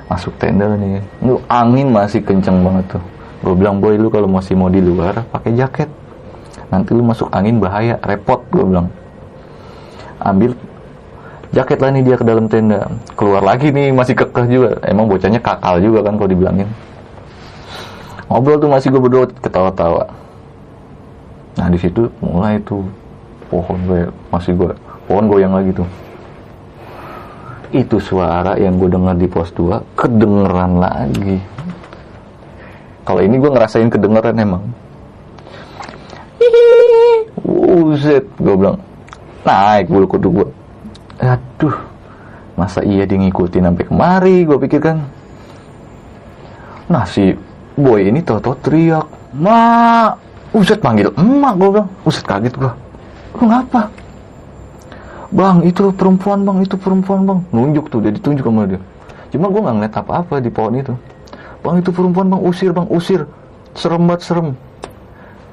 Masuk tenda nih. Lu angin masih kenceng banget tuh. Gue bilang boy lu kalau masih mau di luar pakai jaket. Nanti lu masuk angin bahaya repot gue bilang. Ambil jaket lah nih dia ke dalam tenda. Keluar lagi nih masih kekeh juga. Emang bocahnya kakal juga kan kalau dibilangin. Ngobrol tuh masih gue berdua ketawa-tawa. Nah di situ mulai tuh pohon gue masih gue pohon goyang lagi tuh itu suara yang gue dengar di pos 2 kedengeran lagi kalau ini gue ngerasain kedengeran emang Uzet, gue bilang naik bulu kudu gue. Aduh, masa iya dia ngikutin sampai kemari? Gue pikir kan. Nah si boy ini tau-tau teriak, mak, Uzet panggil emak gue bilang. Uzet kaget gue. Lu ngapa? Bang, itu perempuan bang, itu perempuan bang. Nunjuk tuh, dia ditunjuk sama dia. Cuma gue nggak ngeliat apa-apa di pohon itu. Bang, itu perempuan bang, usir bang, usir. Serem banget, serem.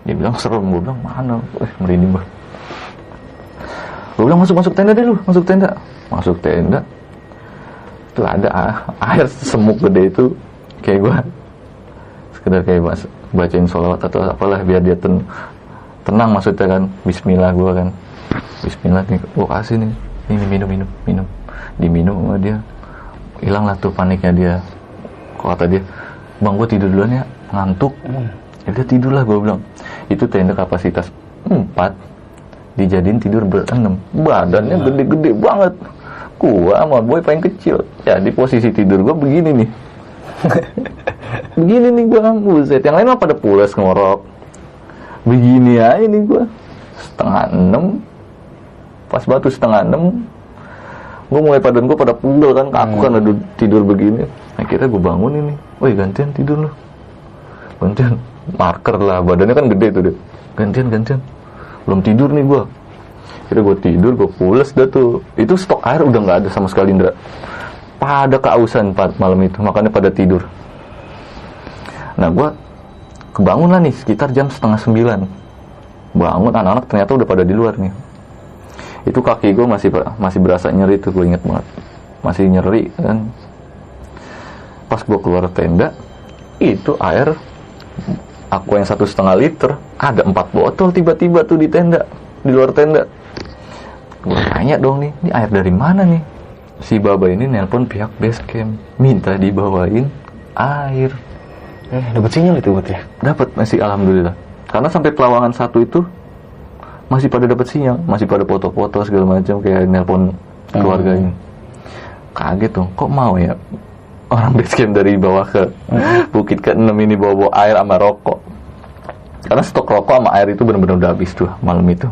Dia bilang serem, gue bilang mana? Eh, merinding gue. Gue bilang masuk masuk tenda deh lu, masuk tenda. Masuk tenda. Itu ada air semuk gede itu kayak gue sekedar kayak mas, bacain sholawat atau apalah biar dia ten, tenang maksudnya kan Bismillah gue kan Bismillah nih. Gue kasih nih. Ini minum minum minum. Diminum sama dia. Hilang lah tuh paniknya dia. Kok kata dia bang gue tidur duluan ya. Ngantuk. Ya dia tidur lah gue bilang. Itu tenda kapasitas empat. Dijadiin tidur berenam. Badannya gede-gede banget. Gua sama boy paling kecil. Ya di posisi tidur gua begini nih. Begini nih gua buset yang lain mah pada pulas ngorok. Begini aja nih gua. Setengah enam pas batu setengah enam gua mulai badan gua pada pugel kan kaku kan ada tidur begini. Akhirnya gua bangun ini. Woi gantian tidur lu. Gantian. Marker lah badannya kan gede tuh deh gantian gantian. Belum tidur nih gua. Kira gue tidur gue pules dah tuh. Itu stok air udah nggak ada sama sekali Indra pada keausan pada malam itu. Makanya pada tidur. Nah gua kebangun lah nih sekitar jam setengah sembilan. Bangun anak-anak ternyata udah pada di luar nih itu kaki gue masih masih berasa nyeri tuh gue inget banget. Masih nyeri kan. Pas gue keluar tenda itu air aku yang satu setengah liter ada empat botol tiba-tiba tuh di tenda di luar tenda. Gue tanya dong nih ini air dari mana nih? Si baba ini nelpon pihak base camp minta dibawain air.
Eh, dapat sinyal itu buat ya.
dapat masih alhamdulillah. Karena sampai pelawangan satu itu masih pada dapat sinyal masih pada foto-foto segala macam kayak nelpon keluarganya kaget tuh kok mau ya? Orang base camp dari bawah ke bukit ke enam ini bawa, bawa air sama rokok. Karena stok rokok sama air itu benar-benar udah habis tuh malam itu.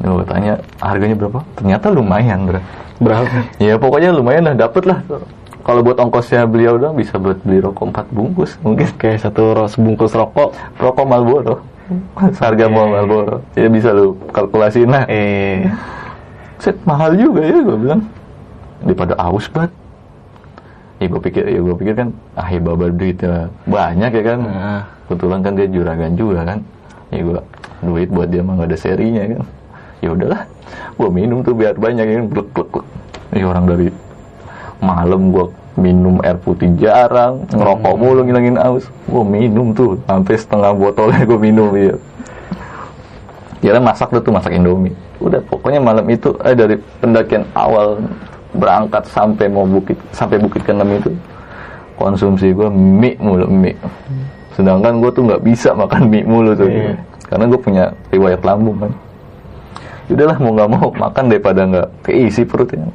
Gue tanya harganya berapa? Ternyata lumayan bro.
Berapa?
ya pokoknya lumayan lah dapet lah. Kalau buat ongkosnya beliau dong bisa buat beli rokok 4 bungkus mungkin.
Kayak satu ros bungkus rokok.
rokok Marlboro harga mau Marlboro ya bisa lu kalkulasiin lah.
Eh,
set mahal juga ya gue bilang. Daripada aus banget ya gue pikir ya gue pikir kan ah ya babar duitnya banyak ya kan.
Nah.
kebetulan kan dia juragan juga kan. Ya gue duit buat dia mah gak ada serinya kan. Ya udahlah. Gue minum tuh biar banyak ya glek glek glek ya orang dari malam gue minum air putih jarang ngerokok mulu ngilangin aus gue minum tuh sampai setengah botolnya gue minum ya kira masak tuh masak indomie. Udah pokoknya malam itu eh dari pendakian awal berangkat sampai mau bukit sampai bukit ke itu konsumsi gue mie mulu mie. Sedangkan gue tuh nggak bisa makan mie mulu tuh.
Iya.
karena gue punya riwayat lambung kan. Udahlah mau nggak mau makan daripada nggak keisi perutnya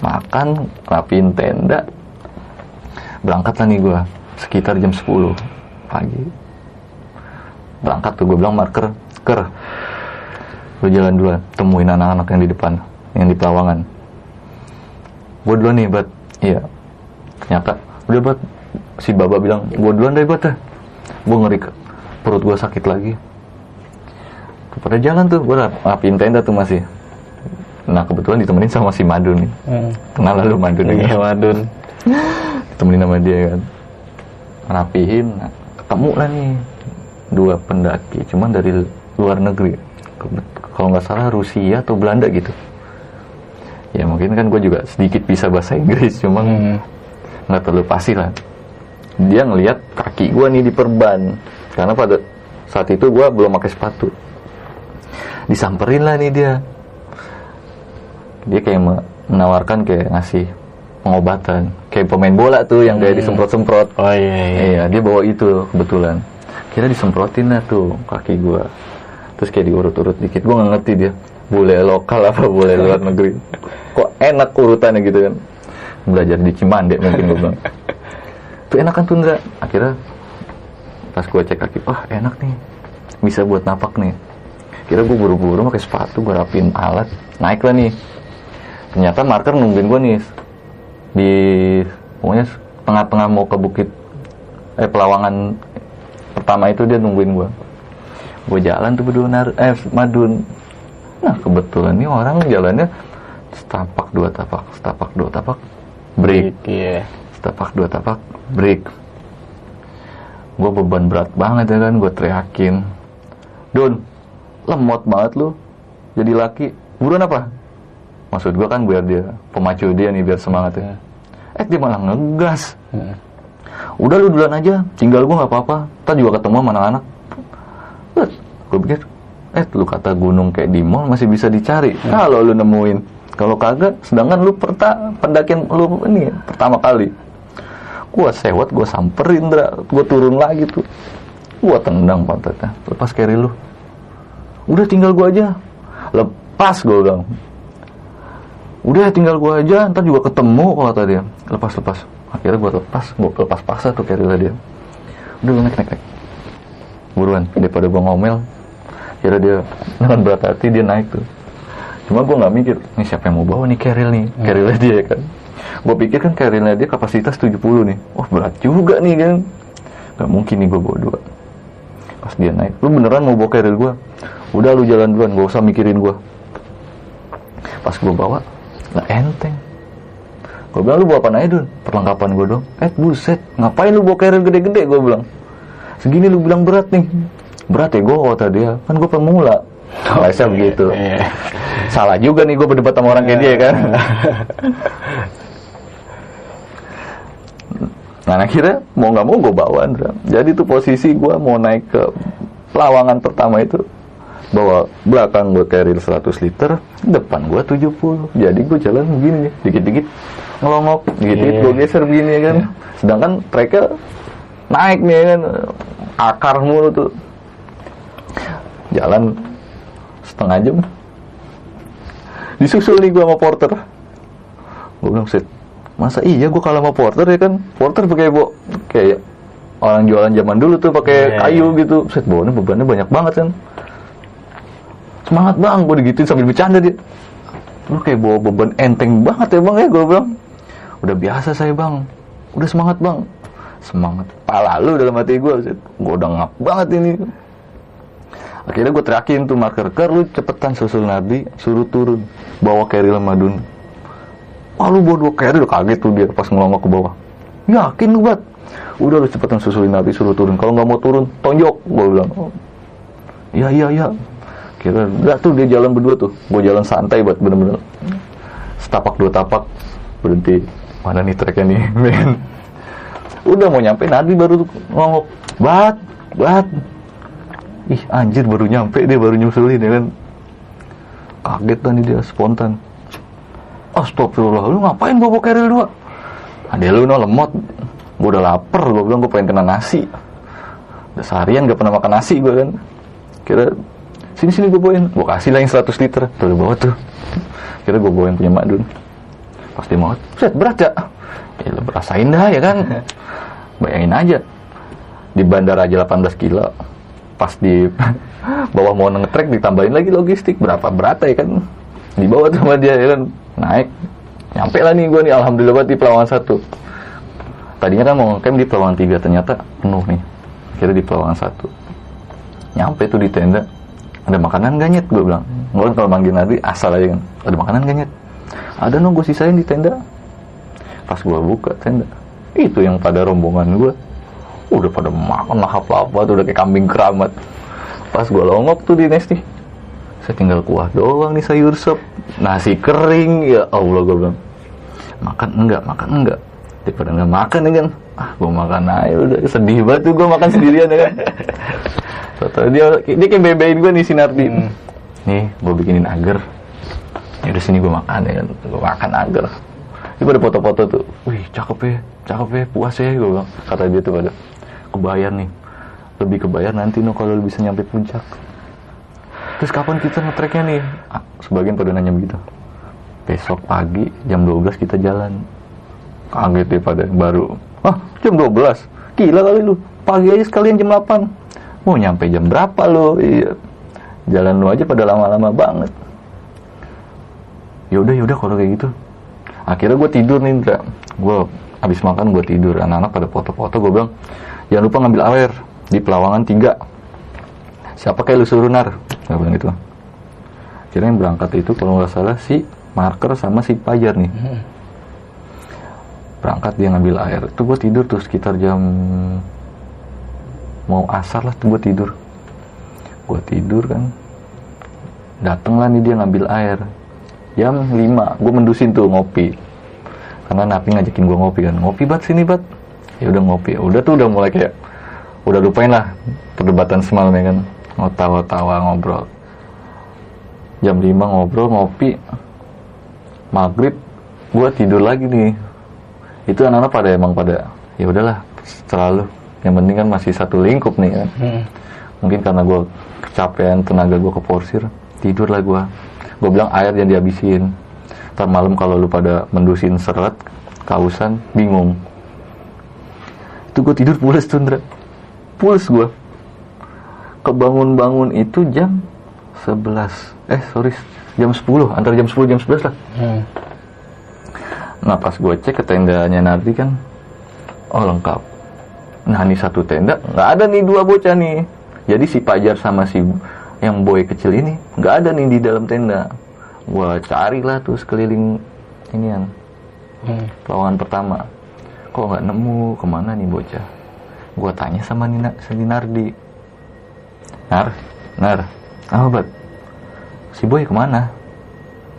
makan rapiin tenda. Berangkat nih gue sekitar jam 10 pagi. Berangkat tuh gue bilang marker ker gue jalan duluan temuin anak-anak yang di depan yang di pelawangan gue duluan nih bat iya. Ternyata udah bat si baba bilang gue duluan deh bat gue ngeri perut gue sakit lagi. Pada jalan tuh gue rapiin tenda tuh masih nah kebetulan ditemenin sama si Madun nih.
Hmm.
kenal lalu Madun ya
Iya, Wadun.
ditemenin sama dia kan. Rapihin nah, ketemu lah nih dua pendaki cuman dari luar negeri. Kalau nggak salah Rusia atau Belanda gitu. Ya mungkin kan gue juga sedikit bisa bahasa Inggris cuma
Hmm.
nggak terlalu pasti lah. Dia ngelihat kaki gue nih di perban. Karena pada saat itu gue belum pakai sepatu. Disamperin lah nih dia dia kayak me- menawarkan kayak ngasih pengobatan kayak pemain bola tuh yang kayak disemprot-semprot
Oh iya, iya.
Iya, dia bawa itu kebetulan. Kira disemprotin lah tuh kaki gua. Terus kayak diurut-urut dikit, gua nggak ngerti dia. Boleh lokal apa boleh luar negeri. Kok enak urutannya gitu kan. Belajar di Cimande mungkin gua bilang. Tuh enak kan tuh Ndra. Akhirnya pas gua cek kaki, wah enak nih. Bisa buat napak nih. Kira gua buru-buru pakai sepatu, gua rapin alat, naik lah nih. Ternyata marker nungguin gua nih di pokoknya tengah-tengah mau ke bukit eh pelawangan pertama itu dia nungguin gua. Gue jalan tuh berdua nar eh madun. Nah kebetulan nih orang jalannya setapak dua tapak setapak dua tapak break.
Iya.
setapak dua tapak break. Gue beban berat banget ya kan gue teriakin. Don lemot banget lu. Jadi laki. Buruan apa maksud gue kan biar dia pemacu dia nih biar semangat ya. Eh dia malah ngegas.
Hmm.
udah lu duluan aja tinggal gue nggak apa-apa. Ntar juga ketemu sama anak-anak. Gue pikir eh lu kata gunung kayak di mall masih bisa dicari. Kalau lu nemuin. Kalau kagak sedangkan lu perta pendakian lu ini pertama kali. Gua sewot gua samperin Dra. Gua turun lagi tuh. Gua tendang pantatnya. Lepas carry lu. Udah tinggal gua aja. Lepas gua bilang udah tinggal gua aja ntar juga ketemu kalau kata dia. Lepas lepas akhirnya gua lepas gua lepas paksa tuh carry dia. Udah lu naik naik naik. Buruan daripada gua ngomel kira dia dengan berat hati dia naik tuh. Cuma gue nggak mikir nih siapa yang mau bawa nih carrier nih? Carrier dia ya kan. Gue pikir kan carrier dia kapasitas 70 nih. Wah berat juga nih kan. Nggak mungkin nih gue bawa dua. Pas dia naik lu beneran mau bawa carrier gue udah lu jalan duluan gak usah mikirin gue pas gue bawa lah enteng. Gue bilang lu bawa apa aja dun? Perlengkapan gue dong. Eh buset. Ngapain lu bawa carrier gede-gede? Gue bilang. Segini lu bilang berat nih. Berat ya gue kata dia. Kan gue pemula. Biasa begitu. salah juga nih gue berdebat sama orang kayak dia kan? Nah akhirnya mau nggak mau gue bawa Andra. Jadi tuh posisi gue mau naik ke pelawangan pertama itu bawa belakang gue carrier 100 liter depan gue 70 jadi gue jalan begini dikit-dikit ngelongok dikit-dikit gue geser begini ya kan? Sedangkan treknya naik nih ya kan? Akar mulu tuh. Jalan setengah jam. Disusul nih gue sama porter. Gue bilang set masa iya gue kalah sama porter ya kan? Porter pakai bo kayak orang jualan zaman dulu tuh pakai
Iya,
kayu gitu. Set bawahnya bebannya banyak banget kan semangat bang. Gue digituin sambil bercanda dia. Lu kayak bawa beban enteng banget ya bang ya gue bilang. Udah biasa saya bang. Udah semangat bang. Semangat pala lu dalam hati gue gue udah ngap banget ini. Akhirnya gue teriakin tuh marker ker lu cepetan susul nabi suruh turun bawa keril madun. Wah lu bawa dua keril kaget tuh dia pas ngelongok ke bawah. Yakin lu bat udah lu cepetan susulin nabi suruh turun. Kalau nggak mau turun tonjok gue bilang. Iya iya iya kira udah tuh dia jalan berdua tuh. Gue jalan santai buat bener-bener. Setapak dua tapak berhenti. Mana nih treknya nih men? Udah mau nyampe Nabi baru tuh ngomong bat bat. Ih anjir baru nyampe dia baru nyusulin ya kan? Kaget kan dia spontan. Astagfirullah lu ngapain bawa keril dua? Ada lu no lemot. Gue udah lapar gue bilang gue pengen kena nasi. Udah seharian gak pernah makan nasi gue kan? Kira sini sini gue bawain. Gue kasih lah yang 100 liter. Tuh lu bawa tuh. Kira gue bawain punya Madun pas dia mau. Set berat ya ya lu berasain dah ya kan? Bayangin aja. Di bandara aja 18 kilo. Pas di bawah mau ngetrek ditambahin lagi logistik. Berapa berat ya kan? Di bawah sama dia ya kan? Naik. Nyampe lah nih gue nih alhamdulillah banget di pelawangan satu. Tadinya kan mau ngecamp di pelawangan tiga ternyata penuh nih. Kira di pelawangan satu. Nyampe tuh di tenda ada makanan gak nyet? Gue bilang. Gue kan kalau manggil Nabi asal aja kan. Ada makanan gak nyet? Ada no gue sisain di tenda. Pas gue buka tenda itu yang pada rombongan gue udah pada makan lahap apa tuh udah kayak kambing keramat. Pas gue longok tuh di Nesti saya tinggal kuah doang nih sayur sop nasi kering. Ya Allah gue bilang. Makan enggak makan enggak daripada enggak makan ya kan. Ah gue makan aja udah. Sedih banget tuh gue makan sendirian ya kan Tau dia dia kayak bebein gue nih Sinardi nih gue bikinin agar. Ya udah sini gue makan ya kan gue makan agar. Itu pada foto-foto tuh wih cakep ya cakep ya puas ya gue bilang. Kata dia tuh pada kebayar nih lebih kebayar nanti no kalau lu bisa nyampe puncak. Terus kapan kita ngetreknya nih? Ah, sebagian pada nanya begitu. Besok pagi jam 12 kita jalan. Kaget deh pada baru ah jam 12 gila kali lu. Pagi aja sekalian jam 8 mau nyampe jam berapa lo iya. Jalan lu aja pada lama-lama banget. Yaudah yaudah kalau kayak gitu. Akhirnya gue tidur nih Indra. Gue habis makan gue tidur. Anak-anak pada foto-foto gue bilang jangan lupa ngambil air di pelawangan tiga. Siapa kayak lu suruh nar? Gue bilang gitu. Akhirnya yang berangkat itu kalau nggak salah si marker sama si pajar nih. Berangkat dia ngambil air. Itu gue tidur tuh sekitar jam mau asar lah gue tidur. Gue tidur kan. Dateng lah nih dia ngambil air. Jam 5 gue mendusin tuh ngopi. Karena Napi ngajakin gue ngopi kan. Ngopi bat sini bat. Ya udah ngopi. Udah tuh udah mulai kayak udah lupain lah perdebatan semalam ya kan. Mau tawa-tawa ngobrol. Jam 5 ngobrol ngopi. Maghrib gue tidur lagi nih. Itu anak-anak pada emang pada ya udahlah selalu yang penting kan masih satu lingkup nih kan.
Hmm.
mungkin karena gue kecapean tenaga gue keporsir tidur lah gue gue bilang air jangan dihabisin. Ntar malam kalau lu pada mendusin seret kausan bingung. Itu gue tidur pules tuh Ndra pules gue kebangun-bangun itu jam 11 eh sorry jam 10 antara jam 10 jam 11 lah.
Hmm.
Nah pas gue cek ke tendanya Nardi kan, oh lengkap. Nah ini satu tenda nggak ada nih dua bocah nih. Jadi si Pajar sama si yang boy kecil ini nggak ada nih di dalam tenda. Gue carilah tuh sekeliling inian
Hmm.
lawangan pertama. Kok nggak nemu ke mana nih bocah? Gue tanya sama Nina, si Nardi. Nar, Nar, apa bat? Si boy ke mana?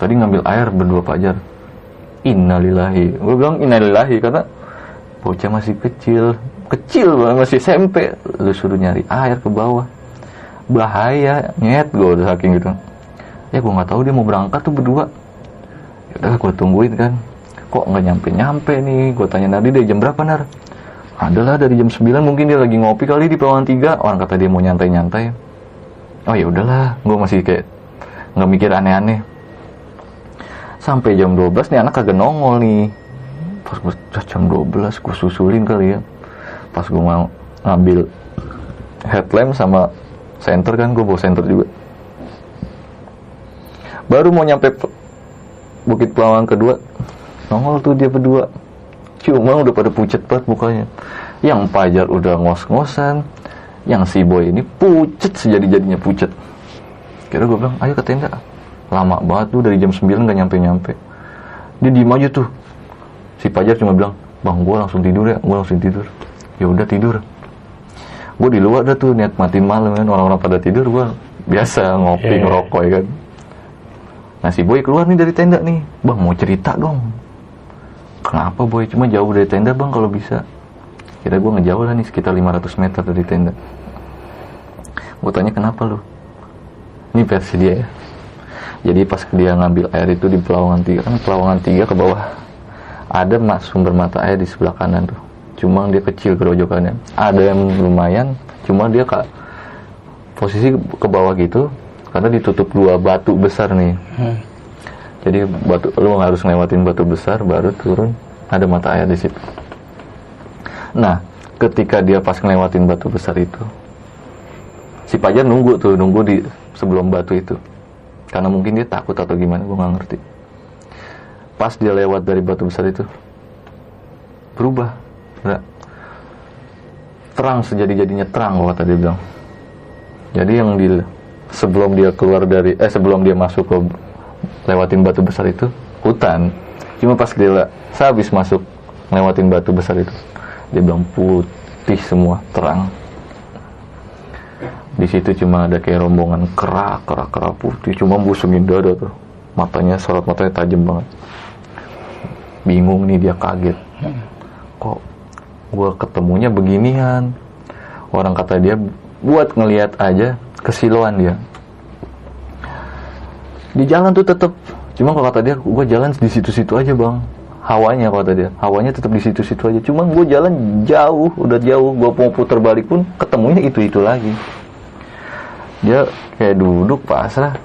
Tadi ngambil air berdua Pajar. Innalillahi. Gue bilang innalillahi karena bocah masih kecil, kecil banget masih SMP. Lu suruh nyari air ke bawah. Bahaya, nyet gue udah saking gitu. Ya gue nggak tahu dia mau berangkat tuh berdua. Ya udah gue tungguin kan. Kok nggak nyampe-nyampe nih? Gue tanya Nardi deh jam berapa Nar? Adalah dari jam 9 mungkin dia lagi ngopi kali di Pelawan 3. Orang kata dia mau nyantai-nyantai. Oh ya udahlah, gue masih kayak nggak mikir aneh-aneh sampai jam 12 nih anak kagak nongol nih pas gue jam 12 gue susulin kali ya pas gue mau ngambil headlamp sama center kan gue bawa center juga. Baru mau nyampe Bukit Pelawang kedua nongol tuh dia berdua. Cuma udah pada pucet banget mukanya. Yang Pajar udah ngos-ngosan yang si boy ini pucet sejadi-jadinya pucet. Kira gue bilang ayo ke tenda. Lama banget tuh dari jam 9 gak nyampe-nyampe. Dia diem aja tuh. Si Pajar cuma bilang bang gue langsung tidur ya gue langsung tidur ya udah tidur. Gue di luar dah tuh niat matiin malam kan. Orang-orang pada tidur gue biasa ngopi
Iya.
ngerokok ya kan. Nah si boy keluar nih dari tenda nih. Bang mau cerita dong. Kenapa boy? Cuma jauh dari tenda bang kalau bisa. Kira gue ngejauh lah nih sekitar 500 meter dari tenda. Gue tanya kenapa lu? Ini versi dia ya. Jadi pas dia ngambil air itu di Pelawangan 3 kan Pelawangan 3 ke bawah ada mas sumber mata air di sebelah kanan tuh cuma dia kecil kerojokannya ada yang lumayan cuma dia kak posisi ke bawah gitu karena ditutup dua batu besar nih.
Hmm.
jadi batu lu harus ngelewatin batu besar baru turun ada mata air di situ. Nah ketika dia pas ngelewatin batu besar itu si Pajar nunggu tuh nunggu di sebelum batu itu. Karena mungkin dia takut atau gimana gue nggak ngerti. Pas dia lewat dari batu besar itu berubah Nggak. terang sejadi-jadinya terang kalau tadi bilang. Jadi yang di sebelum dia keluar dari eh sebelum dia masuk ke lewatin batu besar itu hutan. Cuma pas dia saya habis masuk lewatin batu besar itu dia bilang putih semua terang. Di situ cuma ada kayak rombongan kera kera kera putih. Cuma busungin dada tuh. Matanya sorot matanya tajam banget. Bingung nih dia kaget. Kok gue ketemunya beginian. Orang kata dia buat ngelihat aja kesiluan dia. Di jalan tuh tetep. Cuma kalau kata dia gue jalan di situ-situ aja bang. Hawanya kata dia. Hawanya tetap di situ-situ aja. Cuma gue jalan jauh udah jauh. Gue mau putar balik pun ketemunya itu-itu lagi. Dia kayak duduk pasrah.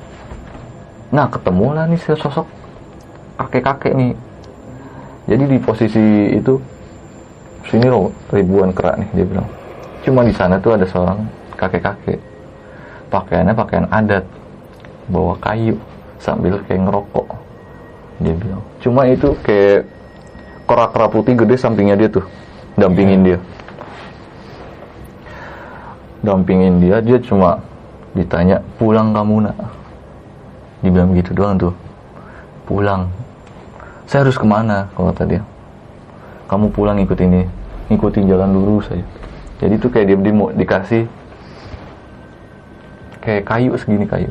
Nah ketemu lah nih sosok kakek-kakek nih. Jadi di posisi itu sini loh ribuan kera nih dia bilang. Cuma di sana tuh ada seorang kakek-kakek. Pakaiannya pakaian adat. Bawa kayu sambil kayak ngerokok dia bilang. Cuma itu kayak kera-kera putih gede sampingnya dia tuh dampingin dia. Dampingin dia dia cuma ditanya pulang kamu nak? Dibilang gitu doang tuh. Pulang. Saya harus ke mana? kalau kata dia kamu pulang ikut ini. Ngikutin jalan lurus saya. Jadi tuh kayak dia, dia mau dikasih kayak kayu segini kayu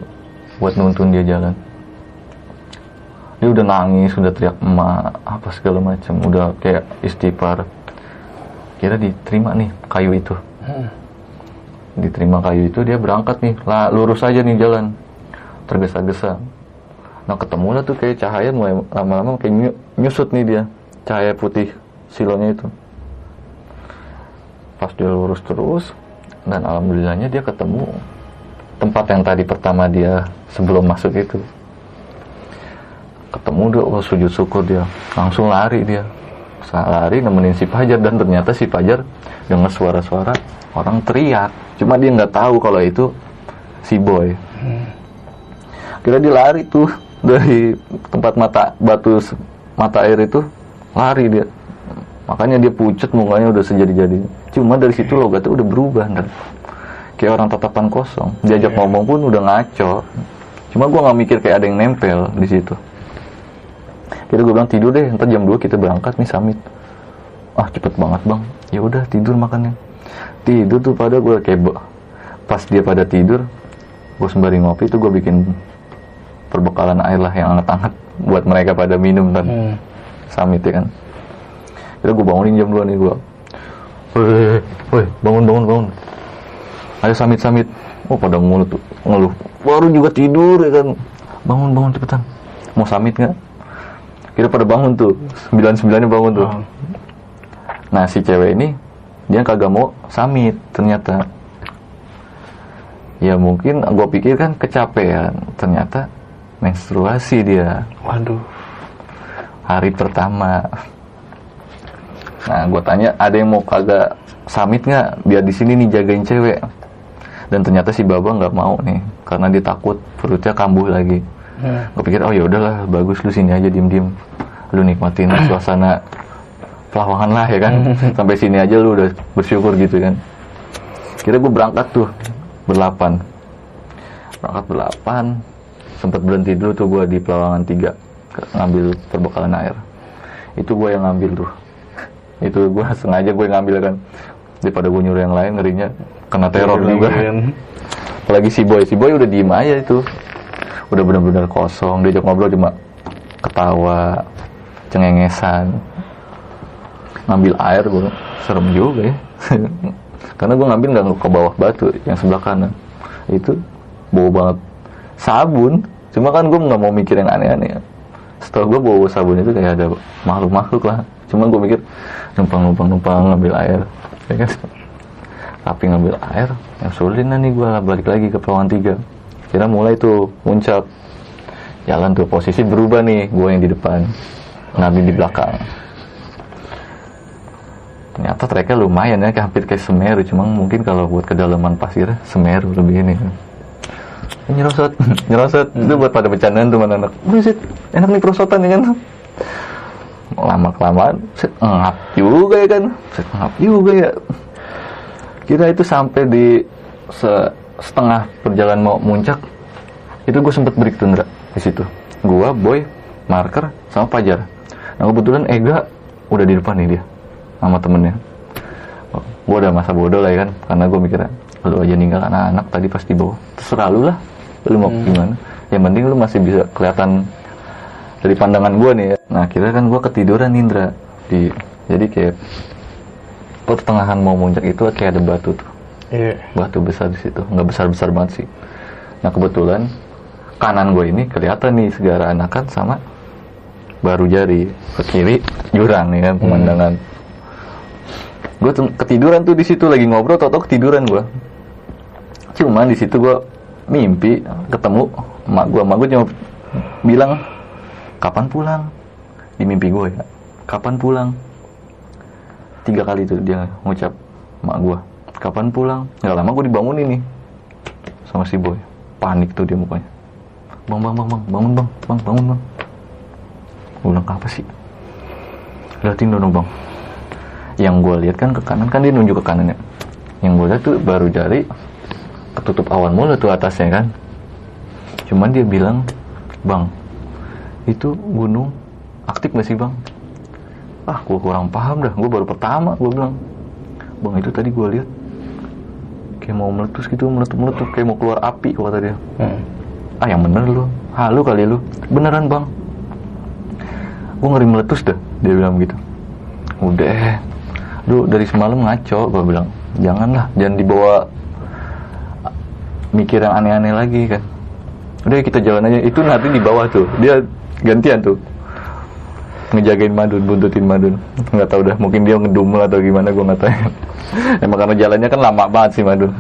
buat nuntun dia jalan. Dia udah nangis udah teriak emak apa segala macam udah kayak istighfar. Kira diterima nih kayu itu.
Hmm.
diterima kayu itu dia berangkat nih. Lah lurus aja nih jalan. Tergesa-gesa. Nah ketemu lah tuh kayak cahaya mulai lama-lama kayak nyu- nyusut nih dia. Cahaya putih silonya itu. Pas dia lurus terus dan alhamdulillahnya dia ketemu tempat yang tadi pertama dia sebelum masuk itu. Ketemu dia oh sujud syukur dia. Langsung lari dia. Lari nemenin si Fajar dan ternyata si Fajar dengar suara-suara orang teriak. Cuma dia nggak tahu kalau itu si boy. Kira dia lari tuh dari tempat mata batu mata air itu lari dia makanya dia pucat mukanya udah sejadi-jadi. Cuma dari situ logatnya udah berubah dan kayak orang tatapan kosong. Diajak ngomong pun udah ngaco. Cuma gua nggak mikir kayak ada yang nempel di situ. Kira gue bilang tidur deh ntar jam 2 kita berangkat nih summit. Ah cepet banget bang. Ya udah tidur makannya. Tidur tuh pada gue kayak be- pas dia pada tidur gue sembari ngopi tuh gue bikin perbekalan air lah yang hangat-hangat buat mereka pada minum dan
Hmm.
summit ya kan kira gue bangunin jam 2 nih gue Woi, woi, bangun, bangun, bangun. Ayo summit, summit. Oh, pada ngeluh tuh, ngeluh. Baru juga tidur ya kan. Bangun, bangun cepetan. Mau summit nggak? Kira pada bangun tuh, sembilan sembilannya bangun tuh. Nah si cewek ini dia kagak mau summit ternyata. Ya mungkin gue pikir kan kecapean, ternyata menstruasi dia
Waduh.
hari pertama. Nah, gue tanya ada yang mau kagak summit nggak biar di sini nih jagain cewek. Dan ternyata si Baba nggak mau nih karena dia takut perutnya kambuh lagi.
Hmm.
Gue pikir oh ya udahlah bagus lu sini aja diem diem, lu nikmatin suasana pelawangan lah ya kan. Sampai sini aja lu udah bersyukur gitu kan. Kira gue berangkat tuh berlapan, berangkat berlapan, sempat berhenti dulu tuh gue di pelawangan tiga ngambil perbekalan air. Itu gue yang ngambil tuh. Itu gue sengaja gue ngambil kan. Daripada gue nyuruh yang lain ngerinya kena teror juga. apalagi si boy. Si boy udah diem aja itu. Udah benar-benar kosong. Diajak ngobrol cuma ketawa cengengesan. Ngambil air gue serem juga ya. Karena gue ngambil nggak ke bawah batu yang sebelah kanan. Itu bau banget. Sabun. Cuma kan gue nggak mau mikir yang aneh-aneh. Setelah gue bawa sabun itu kayak ada makhluk-makhluk lah cuma gue mikir numpang numpang numpang ngambil air ya kan? Tapi ngambil air yang sulit nih gue balik lagi ke pelawan tiga. Kira mulai tuh muncak. Jalan tuh posisi berubah nih gue yang di depan Nabi di belakang. Ternyata treknya lumayan ya hampir kayak Semeru cuma mungkin kalau buat kedalaman pasir Semeru lebih ini. Nyerosot nyerosot. Itu buat pada bercandaan tuh anak. Buset enak nih perosotan ya kan lama kelamaan set ngap juga ya kan? Set ngap juga ya. Kira itu sampai di se- setengah perjalanan mau muncak itu gue sempet break tuh di situ. Gua boy marker sama pajar nah kebetulan Ega udah di depan nih dia sama temennya. Gue udah masa bodoh lah ya kan karena gue mikirnya lu aja ninggal anak-anak tadi pas di bawah. Terserah lu lah lu mau gimana. Yang penting lu masih bisa kelihatan dari pandangan gue nih ya. nah kira kan gue ketiduran Indra. Di jadi kayak pertengahan mau muncak itu kayak ada batu tuh.
Iya.
batu besar di situ. Nggak besar besar banget sih. Nah kebetulan kanan gue ini kelihatan nih segara anakan sama baru jari. Ke kiri jurang nih kan pemandangan. Gue tuh ketiduran tuh di situ. Lagi ngobrol tau ketiduran gue cuman di situ gue mimpi ketemu emak gue emak gue cuma bilang kapan pulang? Di mimpi gue ya. Kapan pulang? Tiga kali tuh dia ngucap emak gue kapan pulang? Nggak lama gue dibangunin nih. Sama si boy. Panik tuh dia mukanya. Bang bang bang bang. Bangun bang. Bang bangun bang. Gue bilang apa sih? Liatin dong bang. Yang gue lihat kan ke kanan kan dia nunjuk ke kanan ya. Yang gue lihat tuh baru jari ketutup awan mulu tuh atasnya kan. Cuman dia bilang bang itu gunung aktif gak sih bang? Ah gue kurang paham dah. Gue baru pertama gue bilang bang itu tadi gue lihat kayak mau meletus gitu meletup meletup kayak mau keluar api kata dia.
Hmm.
ah yang bener lu. Halu kali lu. Beneran bang. Gue ngeri meletus dah dia bilang gitu. Udah lu dari semalam ngaco gue bilang. Janganlah jangan dibawa mikir yang aneh-aneh lagi kan. Udah kita jalan aja. Itu nanti di bawah tuh. Dia gantian tuh. Ngejagain madun buntutin madun. Nggak tahu dah mungkin dia ngedumel atau gimana gue nggak tahu. Emang karena jalannya kan lama banget sih madun.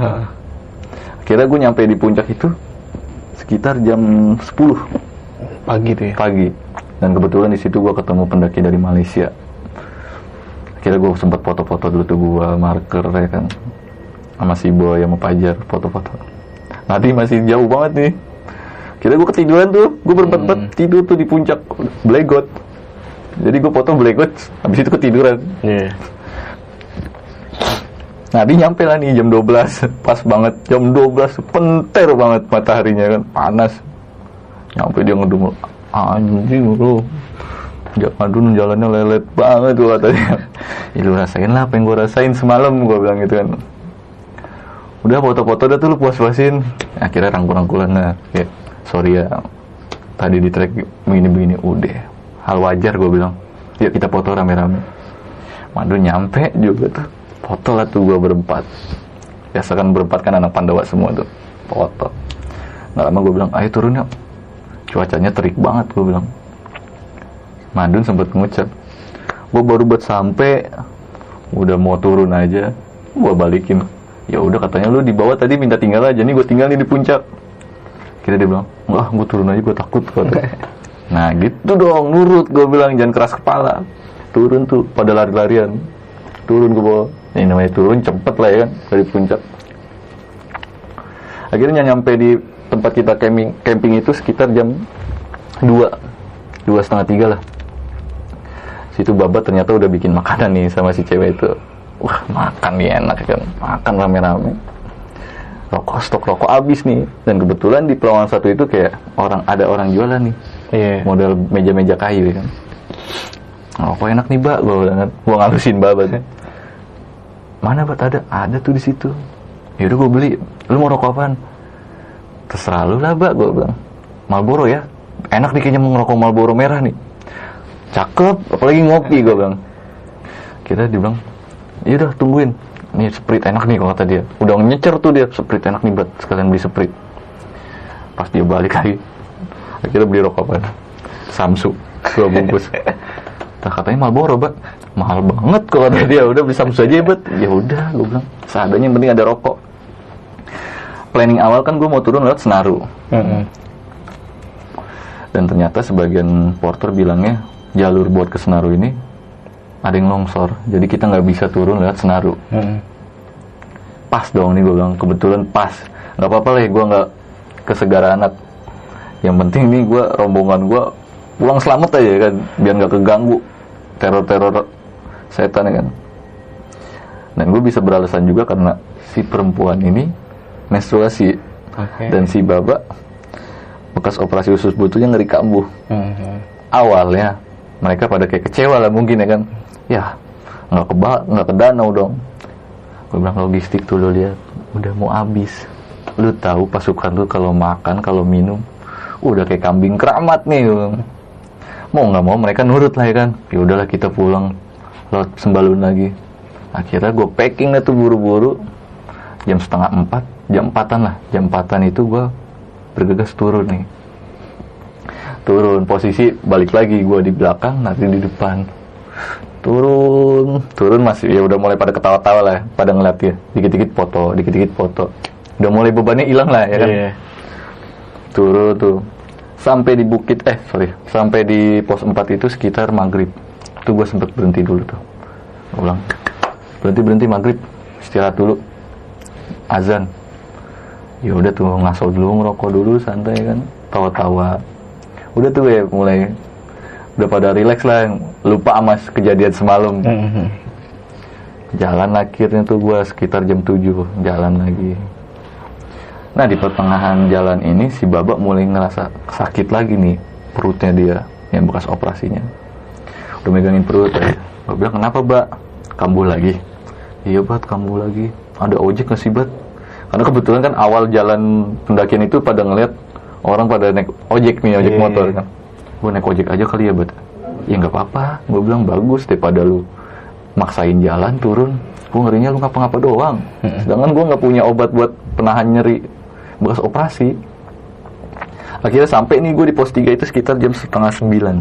Kira gue nyampe di puncak itu sekitar jam 10
Pagi tuh ya.
pagi. Dan kebetulan di situ gue ketemu pendaki dari Malaysia. Akhirnya gue sempet foto-foto dulu tuh gue marker ya kan. Sama si Boy sama Pajar foto-foto. Nanti masih jauh banget nih kira gue ketiduran tuh gue berempat-empat tidur tuh di puncak Blegot jadi gue foto Blegot habis itu ketiduran
Iya.
Nah, dia nyampe lah nih jam 12. Pas banget jam 12 penter banget mataharinya kan panas. Nyampe dia ngedumel anjing lu. Jangan jalannya lelet banget tuh katanya. Ya lu rasain lah apa yang gue rasain semalam gue bilang gitu kan. Udah foto-foto udah tuh lu puas-puasin. Akhirnya rangkul-rangkulan nah. Ya, sorry ya. Tadi di track begini-begini. Udah. Hal wajar gue bilang. Yuk kita foto rame-rame. Madu nyampe juga tuh. Foto lah tuh gue berempat. Biasa kan berempat kan anak Pandawa semua tuh. Foto. Nggak lama gue bilang ayo turun yuk. Cuacanya terik banget gue bilang. Madun sempat ngucap gue baru buat sampai udah mau turun aja. Gue balikin. Ya udah katanya. Lu di bawah tadi minta tinggal aja. Nih gue tinggal nih di puncak kira dia bilang wah gue turun aja gue takut kata. Nah gitu dong nurut gue bilang jangan keras kepala. Turun tuh pada lari-larian. Turun ke bawah ini namanya turun cepet lah ya kan dari puncak. Akhirnya nyampe di tempat kita camping camping itu sekitar jam 2 dua setengah tiga lah. Situ babat ternyata udah bikin makanan nih sama si cewek itu. Wah makan nih enak kan makan rame-rame rokok stok rokok habis nih. Dan kebetulan di Pelawan satu itu kayak orang ada orang jualan nih.
Iya.
model meja-meja kayu ya kan. Rokok enak nih mbak gue bilang kan. Gue ngalusin babat kan mana bat ada ada tuh di situ. Yaudah gue beli. Lu mau rokok apaan? Terserah lu lah mbak gue bilang. Marlboro ya. Enak nih kayaknya mau ngerokok Marlboro merah nih. Cakep apalagi ngopi gue bilang. Kita dia bilang yaudah tungguin nih sprit enak nih kalau kata dia. Udah nyecer tuh dia sprit enak nih bat sekalian beli sprit. Pas dia balik lagi akhirnya beli rokok apa? Samsu dua bungkus. Nah, katanya Marlboro bat mahal banget kalau kata dia. Udah beli Samsu aja ya bat ya udah gue bilang. Seadanya yang penting ada rokok. Planning awal kan gue mau turun lewat Senaru.
Mm-mm.
dan ternyata sebagian porter bilangnya jalur buat ke Senaru ini ada yang longsor. Jadi kita nggak bisa turun lewat Senaru.
Mm-mm.
pas dong nih gue bilang. Kebetulan pas. Nggak apa-apa lah ya gue nggak ke segara anak. Yang penting nih gue rombongan gue pulang selamat aja kan. Biar nggak keganggu. Teror-teror setan ya kan. Dan gue bisa beralasan juga karena si perempuan ini menstruasi.
Oke.
dan si baba bekas operasi usus butuhnya ngeri kambuh.
Mhm.
awalnya mereka pada kayak kecewa lah mungkin ya kan ya nggak ke nggak ke danau dong. Gue bilang logistik tuh lo lihat udah mau habis. Lu tahu pasukan tuh kalau makan kalau minum udah kayak kambing keramat nih. Bilang. mau nggak mau mereka nurut lah ya kan. Ya udahlah kita pulang laut sembalun lagi. Akhirnya gue packing lah tuh buru-buru. Jam setengah empat jam empatan lah. Jam empatan itu gue bergegas turun nih. Turun posisi balik lagi gue di belakang nanti di depan turun. Turun masih ya udah mulai pada ketawa-tawa lah ya, pada ngeliat dia. Dikit-dikit foto dikit-dikit foto. Udah mulai bebannya hilang lah ya kan?
Iya.
turun tuh. Sampai di bukit eh sorry. Sampai di pos 4 itu sekitar maghrib. Itu gue sempet berhenti dulu tuh. Gua bilang berhenti berhenti maghrib. Istirahat dulu. Azan. Ya udah tuh ngaso dulu ngerokok dulu santai kan. Tawa-tawa. Udah tuh ya mulai udah pada relax lah lupa sama kejadian semalam.
Mhm.
jalan akhirnya tuh gue sekitar jam 7 jalan lagi. Nah di pertengahan jalan ini si babak mulai ngerasa sakit lagi nih perutnya dia yang bekas operasinya. Udah megangin perut aja gue bilang kenapa mbak kambuh lagi. Iya bat kambuh lagi. Ada ojek nggak sih bat? Karena kebetulan kan awal jalan pendakian itu pada ngeliat orang pada naik ojek nih ojek
Iya,
motor
iya.
kan gue naik ojek aja kali ya bat ya nggak apa-apa. Gue bilang bagus daripada lu maksain jalan turun. Gue ngerinya lu ngapa-ngapa doang. Sedangkan gue nggak punya obat buat penahan nyeri bekas operasi. Akhirnya sampai nih gue di pos 3 itu sekitar jam setengah sembilan.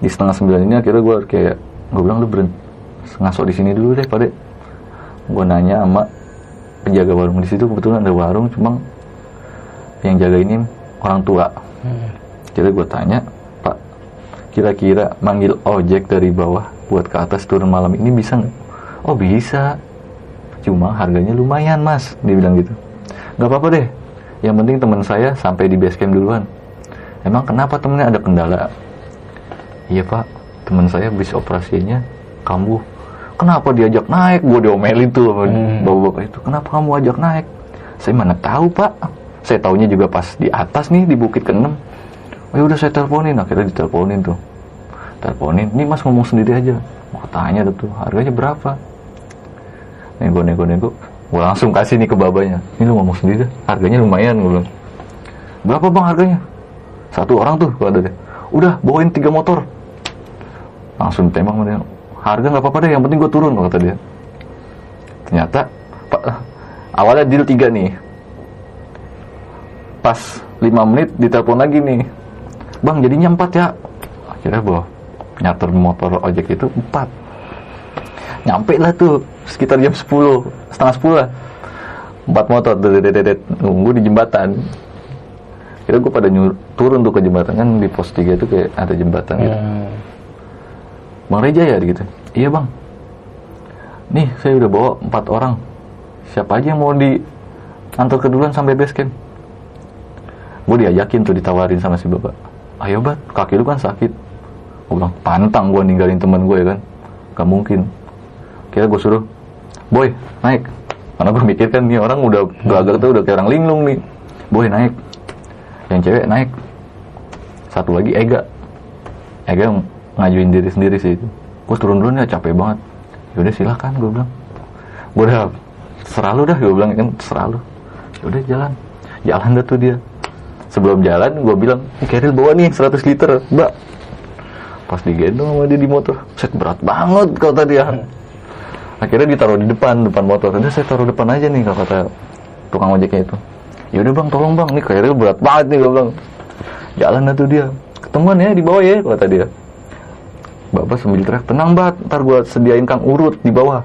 Di setengah sembilan ini akhirnya gue kayak gue bilang lu berhenti ngasok di sini dulu deh pada gue nanya sama penjaga warung di situ. Kebetulan ada warung cuma yang jaga ini orang tua jadi gue tanya pak kira-kira manggil ojek dari bawah buat ke atas turun malam ini bisa nggak? Oh bisa. Cuma harganya lumayan mas dia bilang gitu. Nggak apa-apa deh. Yang penting teman saya sampai di base camp duluan. Emang kenapa temennya ada kendala? Iya pak. Teman saya bis operasinya kambuh. Kenapa diajak naik? Gue diomelin tuh sama bapak-bapak itu. Kenapa kamu ajak naik? Saya mana tahu pak. Saya taunya juga pas di atas nih di bukit ke-6 oh ya udah saya teleponin. Akhirnya diteleponin tuh. Teleponin. Ini mas ngomong sendiri aja. Mau tanya tuh harganya berapa? Nego nego nego. Gue langsung kasih nih ke babanya. Ini lu ngomong sendiri harganya lumayan gue bilang. Berapa bang harganya? Satu orang tuh kata dia udah bawain tiga motor. Langsung tembak dia. Harga nggak apa-apa deh yang penting gue turun kata dia. Ternyata pak awalnya deal tiga nih. Pas lima menit ditelepon lagi nih bang jadinya empat ya. Akhirnya bawa nyater motor ojek itu empat. Nyampe lah tuh sekitar jam 10 setengah 10 lah. Empat motor dedet nunggu di jembatan. Kira gue pada nyur, turun tuh ke jembatan. Kan di pos 3 itu kayak ada jembatan gitu.
Hmm.
bang Reja ya gitu. Iya bang. Nih saya udah bawa empat orang. Siapa aja yang mau di antar keduluan sampai base camp? Gue diajakin tuh ditawarin sama si bapak ayo bat kaki lu kan sakit. Gue bilang pantang gue ninggalin teman gue ya kan. Gak mungkin. Kira gue suruh boy naik. Karena gue mikir kan nih orang udah gagak tuh udah kayak orang linglung nih. Boy naik. Yang cewek naik. Satu lagi Ega. Ega ngajuin diri sendiri sih itu. Gue turun dulu nih capek banget. Yaudah silakan gue bilang. Gue udah seralu dah gue bilang kan seralu yaudah jalan. Jalan dah tuh dia sebelum jalan gue bilang "Nih, Keril bawa nih 100 liter. Mbak. Pas digendong sama dia di motor set berat banget kata dia. Akhirnya ditaruh di depan depan motor. Udah saya taruh depan aja nih kalau kata tukang ojeknya itu. Ya udah bang tolong bang. Nih Keril berat banget nih gue bilang. Jalan dah tuh dia. Ketemuan ya di bawah ya kata dia. Bapak sambil teriak, tenang bat, ntar gue sediain kang urut di bawah.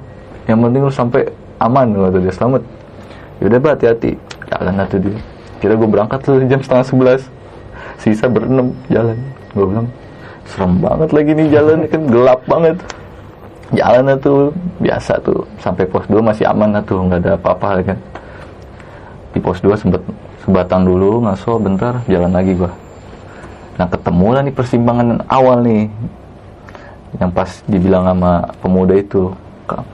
Yang penting lu sampai aman, kata dia, selamat. Yaudah bat, hati-hati. Jalan lah tuh dia. Kira gue berangkat tuh jam setengah sebelas. Sisa berenam jalan. Gue bilang, serem banget lagi nih jalan, kan gelap banget. Jalan tuh, biasa tuh. Sampai pos 2 masih aman tuh, nggak ada apa-apa kan. Di pos 2 sempet sebatang dulu, ngaso bentar, jalan lagi gua. Nah ketemu lah nih persimpangan awal nih yang pas dibilang sama pemuda itu Ke-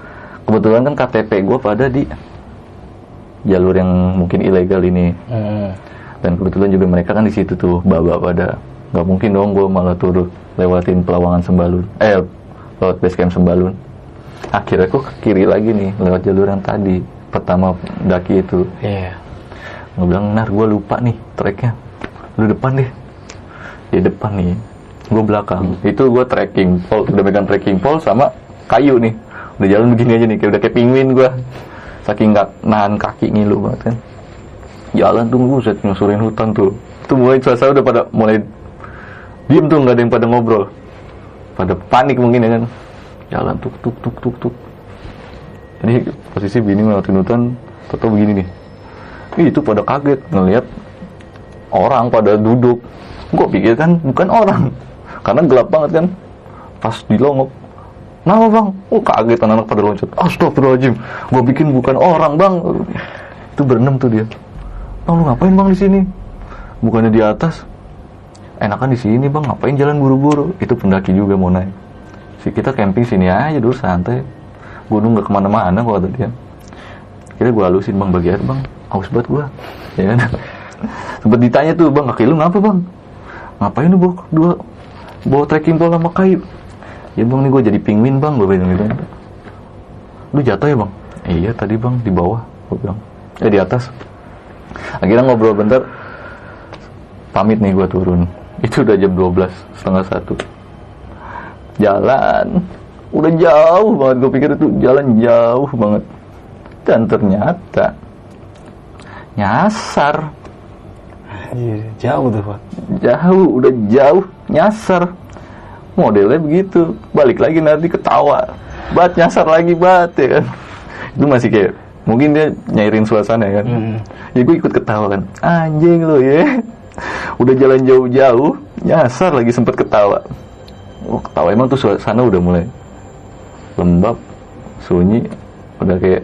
kebetulan kan KTP gue pada di jalur yang mungkin ilegal ini.
Hmm.
dan kebetulan juga mereka kan di situ tuh baba pada. Nggak mungkin dong gue malah turun lewatin pelawangan sembalun eh lewat base camp sembalun. Akhirnya gue ke kiri lagi nih lewat jalur yang tadi pertama daki itu.
Iya.
gue bilang nar gue lupa nih treknya lu depan deh. Di depan nih. Gue belakang. Itu gue trekking pole udah megang trekking pole sama kayu nih. Udah jalan begini aja nih kayak udah kayak penguin gue saking nggak nahan kaki ngilu banget kan. Jalan tunggu set nyusurin hutan tuh. Itu mulai suasana udah pada mulai diem tuh nggak ada yang pada ngobrol. Pada panik mungkin ya kan. Jalan tuk tuk tuk tuk tuk. Ini posisi bini ngeliatin hutan atau begini nih. Ih, itu pada kaget ngelihat orang pada duduk. Gue pikir kan bukan orang. Karena gelap banget kan. Pas dilongok Kenapa bang? Oh kaget anak-anak pada loncat. Astagfirullahaladzim. Gue bikin bukan orang bang. Itu berenam tuh dia. Bang lu ngapain bang di sini? Bukannya di atas? Enakan di sini bang. Ngapain jalan buru-buru? Itu pendaki juga mau naik. Si Kita camping sini aja dulu santai. Gunung gak ke mana-mana kok kata dia. Kira gue halusin bang. Bagi bang. Haus banget gue Ya kan? Sempet ditanya tuh bang kaki lu ngapa bang? Ngapain lu bawa dua Bawa trekking pole sama kayu Ya bang nih gue jadi penguin bang Gue bilang gitu. Lu jatuh ya bang? Iya tadi bang di bawah Gue bilang. Eh di atas. Akhirnya ngobrol bentar. Pamit nih gue turun. Itu udah jam 12 Setengah satu. Jalan. Udah jauh banget Gue pikir itu jalan jauh banget. Dan ternyata nyasar.
Iya, jauh tuh pak.
jauh udah jauh nyasar modelnya begitu. Balik lagi nanti ketawa. Bat nyasar lagi bat ya kan? Itu masih kayak mungkin dia nyairin suasana ya kan?
Hmm.
ya gue ikut ketawa kan? Anjing lo ya. Udah jalan jauh-jauh nyasar lagi sempet ketawa. Oh ketawa emang tuh suasana udah mulai lembab sunyi udah kayak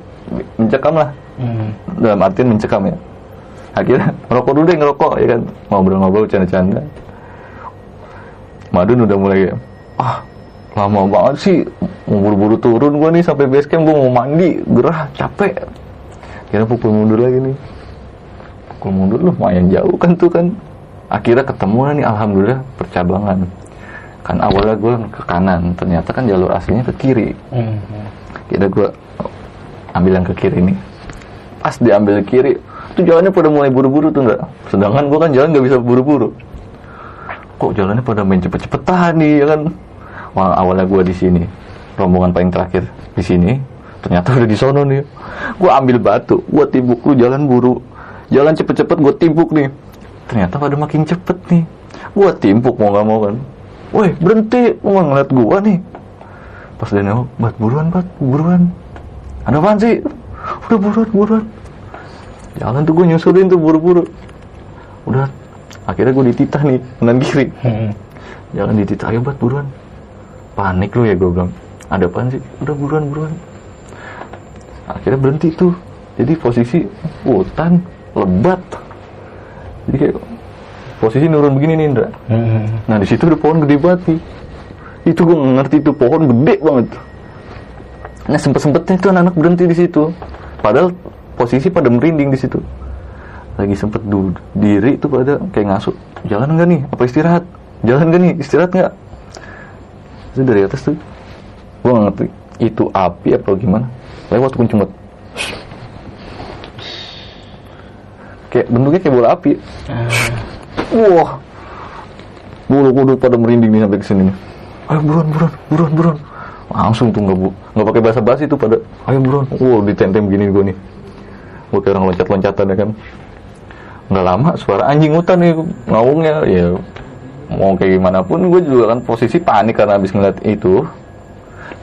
mencekam lah.
Hmm.
dalam artian mencekam ya. Akhirnya ngerokok dulu deh ngerokok ya kan? Ngobrol-ngobrol canda-canda Madun udah mulai ah lama banget sih mau buru-buru turun gua nih sampai base camp gua mau mandi gerah capek. Akhirnya pukul mundur lagi nih. Pukul mundur lu lumayan jauh kan tuh kan. Akhirnya ketemu lah nih alhamdulillah percabangan. Kan awalnya gua ke kanan ternyata kan jalur aslinya ke kiri.
Hmm.
kira gue ambil yang ke kiri nih. Pas diambil kiri tuh jalannya pada mulai buru-buru tuh enggak sedangkan gue kan jalan nggak bisa buru-buru kok jalannya pada main cepet-cepetan nih ya kan? Wah, awalnya gue di sini rombongan paling terakhir di sini ternyata udah di sono nih. Gue ambil batu gue timbuk lu jalan buru. Jalan cepet-cepet gue timbuk nih. Ternyata pada makin cepet nih. Gue timbuk mau nggak mau kan? Woi berhenti mau ngeliat gue nih. Pas dia nengok bat buruan bat buruan. Ada apaan sih? Udah buruan buruan. Jalan tuh gue nyusulin tuh buru-buru. Udah akhirnya gue dititah nih kanan kiri
Hmm.
jalan dititah ayo bat buruan panik lu ya gue bilang ada apaan sih udah buruan buruan akhirnya berhenti tuh jadi posisi hutan lebat jadi kayak posisi nurun begini nih Indra
Hmm.
Nah di situ ada pohon gede banget nih. Itu gue ngerti itu pohon gede banget. Nah sempet sempetnya itu anak-anak berhenti di situ. Padahal posisi pada merinding di situ. Lagi sempet duduk diri itu pada kayak ngasuk. Jalan nggak nih? Apa istirahat? Jalan nggak nih? Istirahat nggak? Itu dari atas tuh. Gue nggak ngerti itu api apa gimana. Lewat kuncung banget. Kayak bentuknya kayak bola api. Wah, bulu kuduk pada merinding nih sampai ke sini nih. Ayo buruan, buruan, buruan, buruan. Langsung tuh nggak bu, nggak pakai bahasa basi tuh pada. Ayo buruan. Wow, ditentem gini gue nih. Gue kayak orang loncat-loncatan ya kan. Nggak lama suara anjing hutan nih ngaungnya. Ya mau kayak gimana pun gue juga kan posisi panik karena habis ngeliat itu.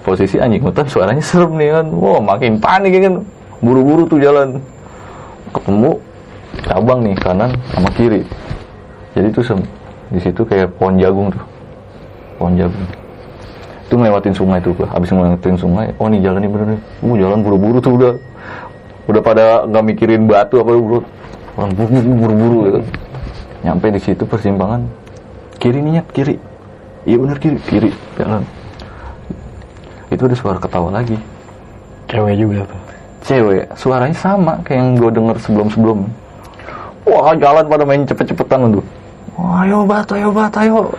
Posisi anjing hutan suaranya serem nih kan. Wow, makin panik ya kan. Buru-buru tuh jalan. Ketemu cabang nih kanan sama kiri jadi tuh sem- di situ kayak pohon jagung tuh pohon jagung itu ngelewatin sungai tuh habis ngelewatin sungai oh nih jalan nih bener nih uh jalan buru-buru tuh udah udah pada nggak mikirin batu apa buru Orang buru-buru gitu. Nyampe di situ persimpangan kiri Nyet, kiri. Iya bener kiri kiri jalan. Itu ada suara ketawa lagi.
Cewek juga tuh.
cewek suaranya sama kayak yang gue denger sebelum-sebelum. Wah jalan pada main cepet-cepetan tuh. Wah ayo bat ayo bat ayo.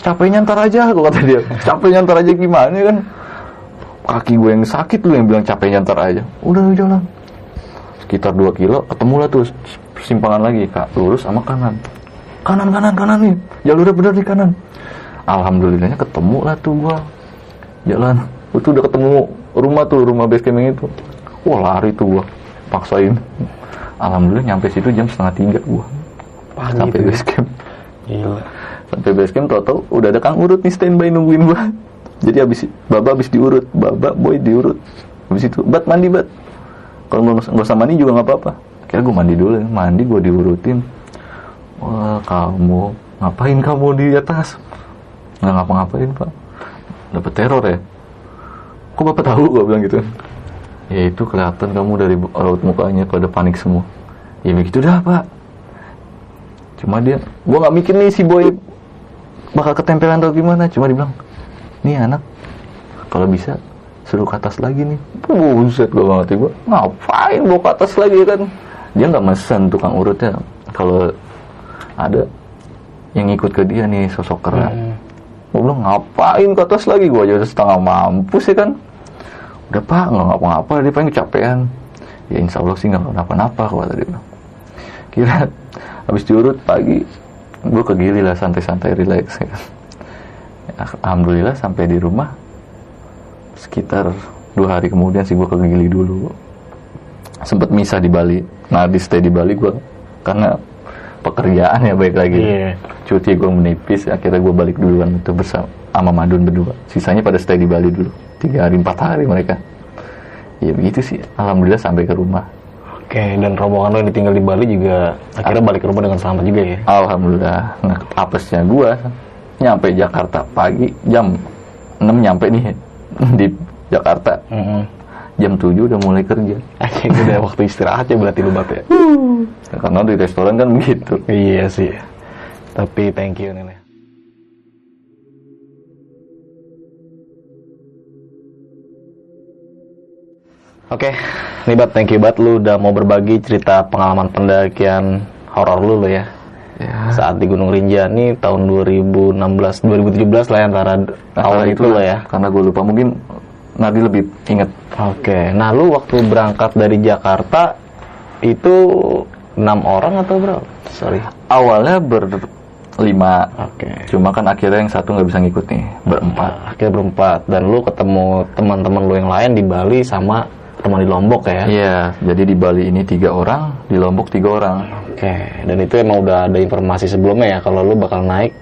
Capeknya ntar aja gue kata dia. Capeknya ntar aja gimana kan? Kaki gue yang sakit lu yang bilang capeknya ntar aja. Udah jalan. Sekitar 2 kilo ketemu lah tuh persimpangan lagi kak. Lurus sama kanan. Kanan kanan kanan nih jalurnya bener di kanan. Alhamdulillahnya ketemu lah tuh gua. Jalan. Itu udah ketemu rumah tuh rumah base camp yang itu. Wah lari tuh gua. Paksain. Alhamdulillah nyampe situ jam setengah tiga gua.
Pagi
sampai
tuh ya.
base camp.
Gila.
sampai base camp tau udah ada kang urut nih standby nungguin gua. Jadi abis baba abis diurut. Baba boy diurut. Habis itu bat mandi bat. Kalau nggak nggak usah mandi juga nggak apa-apa kira gua mandi dulu ya. mandi gua diurutin. Wah kamu ngapain kamu di atas? Nggak ngapa-ngapain pak. Dapat teror ya? Kok bapak tahu? Gua bilang gitu. Ya itu kelihatan kamu dari raut mukanya pada panik semua. Ya begitu dah pak. Cuma dia gua nggak mikir nih si boy bakal ketempelan atau gimana. Cuma dibilang nih anak kalau bisa suruh ke atas lagi nih. Buset gua nggak ngerti gua ngapain bawa ke atas lagi kan dia nggak mesen tukang urutnya. Kalau ada yang ikut ke dia nih sosok keren.
Hmm.
Gue bilang ngapain ke atas lagi? Gue aja udah setengah mampus ya kan? Udah pak nggak ngapa-ngapa. Dia paling kecapean. Ya insya Allah sih nggak kenapa-napa kata dia. Bilang kira habis diurut pagi gue ke Gili lah santai-santai relax ya kan. Ya, Alhamdulillah sampai di rumah sekitar dua hari kemudian sih gue ke Gili dulu sempet misah di Bali. Nah di stay di Bali gue karena pekerjaan ya baik lagi.
Iya.
cuti gue menipis akhirnya gue balik duluan itu bersama sama Madun berdua. Sisanya pada stay di Bali dulu. Tiga hari empat hari mereka. Ya begitu sih. Alhamdulillah sampai ke rumah.
Oke, dan rombongan lo yang ditinggal di Bali juga akhirnya balik ke rumah dengan selamat juga ya.
alhamdulillah. Nah apesnya gue nyampe Jakarta pagi jam 6 nyampe nih di Jakarta.
Heeh.
Jam 7 udah mulai kerja
Akhirnya udah waktu istirahat ya berarti lu ya.
karena di restoran kan begitu
Iya sih. Tapi thank you Nenek. Oke, nih Bat, thank you Bat lu udah mau berbagi cerita pengalaman pendakian horor lu lo ya. Saat di Gunung Rinjani tahun 2016 2017 lah ya antara tahun itu lah ya.
karena gue lupa mungkin Nadi lebih inget
Oke, nah lu waktu berangkat dari Jakarta itu enam orang atau berapa? Sorry.
awalnya berlima
Oke.
cuma kan akhirnya yang satu nggak bisa ngikut nih berempat
Akhirnya berempat dan lu ketemu teman-teman lu yang lain di Bali sama teman di Lombok ya.
iya jadi di Bali ini tiga orang di Lombok tiga orang
Oke, dan itu emang udah ada informasi sebelumnya ya kalau lu bakal naik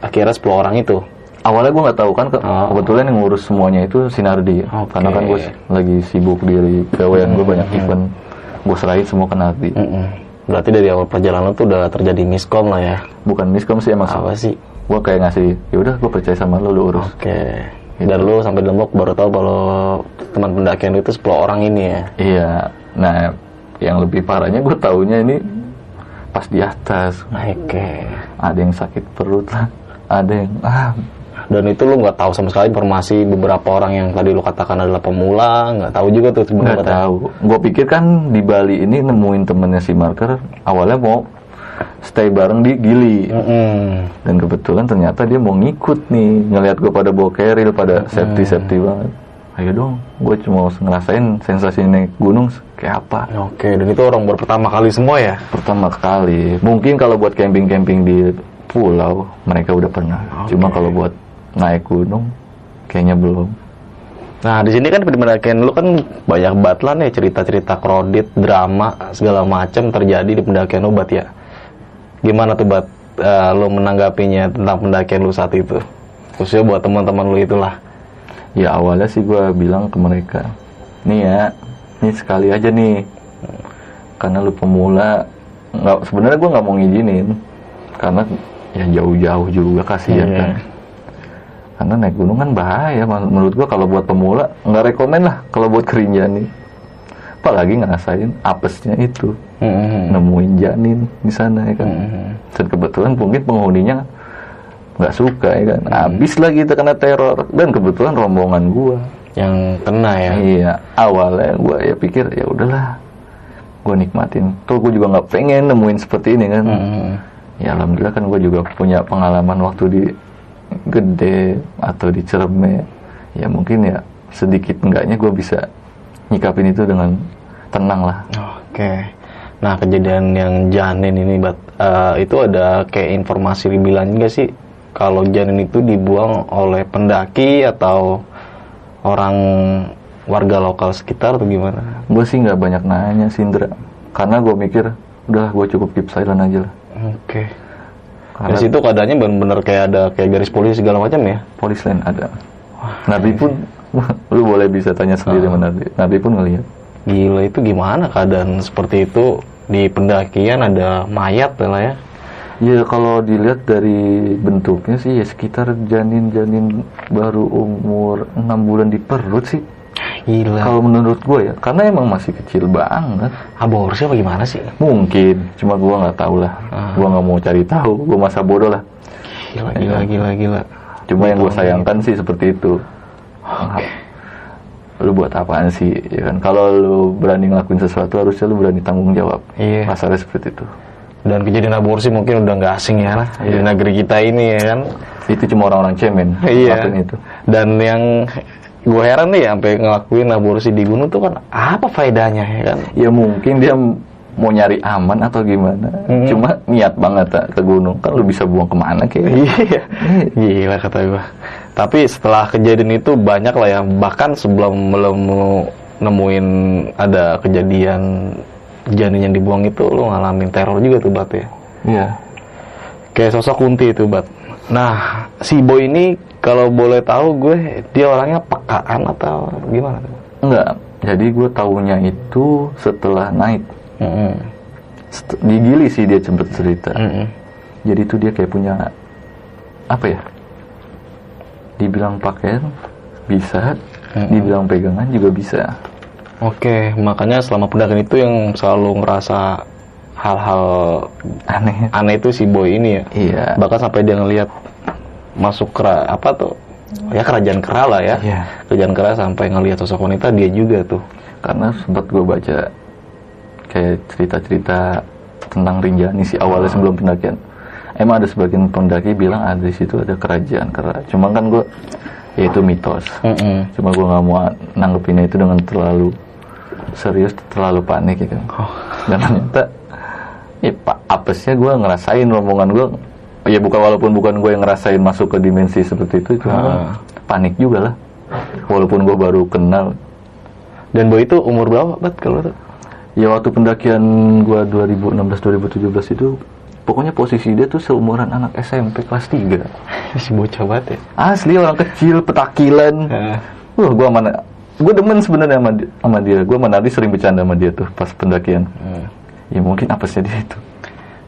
akhirnya 10 orang itu.
Awalnya gue nggak tahu kan ke-
Oh.
kebetulan yang ngurus semuanya itu Sinardi
Oke.
karena kan gue lagi sibuk di gawean gue banyak event gue serahin semua ke Nardi
Mm-mm. Berarti dari awal perjalanan tuh udah terjadi miskom lah ya.
bukan miskom sih emang
Apa sih?
gue kayak ngasih ya udah gue percaya sama lo lu urus
Oke. Dan lu sampai di Lombok baru tahu kalau teman pendakian itu 10 orang ini ya.
iya nah yang lebih parahnya gue taunya ini pas di atas
Oke.
ada yang sakit perut lah ada yang ah
Dan itu lu nggak tahu sama sekali informasi beberapa orang yang tadi lu katakan adalah pemula, nggak tahu juga tuh sebenarnya.
nggak tahu. Gue pikir kan di Bali ini nemuin temennya si Marker awalnya mau stay bareng di Gili.
Mm-mm.
dan kebetulan ternyata dia mau ngikut nih ngelihat gue pada bawa keril pada safety safety banget. Ayo dong gue cuma ngerasain sensasi naik gunung kayak apa?
Oke, dan itu orang baru pertama kali semua ya?
pertama kali. Mungkin kalau buat camping camping di pulau mereka udah pernah. Cuma kalau buat naik gunung kayaknya belum
Nah, di sini kan di pendakian lu kan banyak banget lah nih cerita-cerita kredit, drama, segala macam terjadi di pendakian lu, Bat ya. Gimana tuh, Bat, eh, lu menanggapinya tentang pendakian lu saat itu? Khususnya buat teman-teman lu itulah.
ya awalnya sih gue bilang ke mereka nih ya nih sekali aja nih karena lu pemula nggak sebenarnya gue nggak mau ngizinin karena ya jauh-jauh juga kasihan
Iya.
kan karena naik gunung kan bahaya Men- menurut gue kalau buat pemula nggak rekomen lah kalau buat kerinjani. Apalagi ngerasain apesnya itu.
Mm-mm.
nemuin janin di sana ya kan.
Mm-mm.
dan kebetulan mungkin penghuninya nggak suka ya kan. Habis lah kita kena teror. Dan kebetulan rombongan gua.
Yang kena ya.
iya awalnya gua ya pikir ya udahlah gua nikmatin. Tuh gua juga nggak pengen nemuin seperti ini kan.
Mm-mm.
ya alhamdulillah kan gua juga punya pengalaman waktu di gede atau di cerme ya mungkin ya sedikit enggaknya gua bisa nyikapin itu dengan tenang lah
Oke. Nah, kejadian yang janin ini, Bat, eh, itu ada kayak informasi dibilang juga sih kalau janin itu dibuang oleh pendaki atau orang warga lokal sekitar atau gimana?
gue sih nggak banyak nanya sih Indra karena gue mikir udah gue cukup keep silent aja lah
Oke.
Karena
Di situ keadaannya benar-benar kayak ada kayak garis polisi segala macam ya?
polis lain ada. Nabi pun lu boleh bisa tanya sendiri sama Nabi. Nabi pun ngelihat.
Gila itu gimana keadaan seperti itu? Di pendakian ada mayat lah ya?
ya kalau dilihat dari bentuknya sih ya sekitar janin-janin baru umur enam bulan di perut sih
Gila.
kalau menurut gue ya karena emang masih kecil banget
Aborsi apa gimana sih?
mungkin cuma gue nggak tahu lah
Ah.
gue nggak mau cari tahu gue masa bodoh lah
Gila, gila, gila, gila.
cuma yang gue sayangkan sih seperti itu lu buat apaan sih ya kan kalau lu berani ngelakuin sesuatu harusnya lu berani tanggung jawab
Iya.
kasarnya seperti itu
Dan kejadian aborsi mungkin udah nggak asing ya lah di negeri kita ini ya kan.
itu cuma orang-orang cemen
Iya.
itu
Dan yang gue heran nih sampai ngelakuin aborsi di gunung tuh kan apa faedahnya ya kan?
ya mungkin dia mau nyari aman atau gimana
Hmm.
cuma niat banget tak, ke gunung kan lu bisa buang ke mana kayak
Iya, gila kata gue. Tapi setelah kejadian itu banyak lah ya, bahkan sebelum belum nemuin ada kejadian janin yang dibuang itu lu ngalamin teror juga tuh bat ya
Iya.
kayak sosok kunti itu bat nah si boy ini kalau boleh tahu gue dia orangnya pekaan atau gimana
Enggak. Jadi gue tahunya itu setelah naik.
Mm-mm.
Set- Di Gili sih dia sempet cerita.
Mm-mm.
Jadi itu dia kayak punya apa ya? Dibilang pakaian bisa, dibilang pegangan juga bisa.
Oke, makanya selama pendakian itu yang selalu ngerasa hal-hal
Aneh.
aneh itu si boy ini ya.
Iya.
Bahkan sampai dia ngelihat masuk ke apa tuh? Ya kerajaan kera lah ya.
Iya.
Kerajaan kera sampai ngelihat sosok wanita dia juga tuh.
Karena sempat gue baca kayak cerita-cerita tentang Rinjani sih awalnya sebelum pendakian. Emang ada sebagian pendaki bilang ada di situ ada kerajaan kera. Cuma kan gue ya itu mitos.
Mm-mm.
Cuma gue nggak mau nanggepinnya itu dengan terlalu serius, terlalu panik ya kan. Dan ternyata ya pak apesnya gue ngerasain rombongan gue ya bukan walaupun bukan gue yang ngerasain masuk ke dimensi seperti itu cuma
Ah.
panik juga lah walaupun gue baru kenal
Dan boy itu umur berapa, Bat kalau tuh?
ya waktu pendakian gue 2016 2017 itu pokoknya posisi dia tuh seumuran anak SMP kelas 3
si bocah banget ya.
asli orang kecil petakilan
Heeh.
wah gue mana gue demen sebenarnya sama, sama dia gue sama Nardi sering bercanda sama dia tuh pas pendakian
Hmm.
ya mungkin apesnya dia itu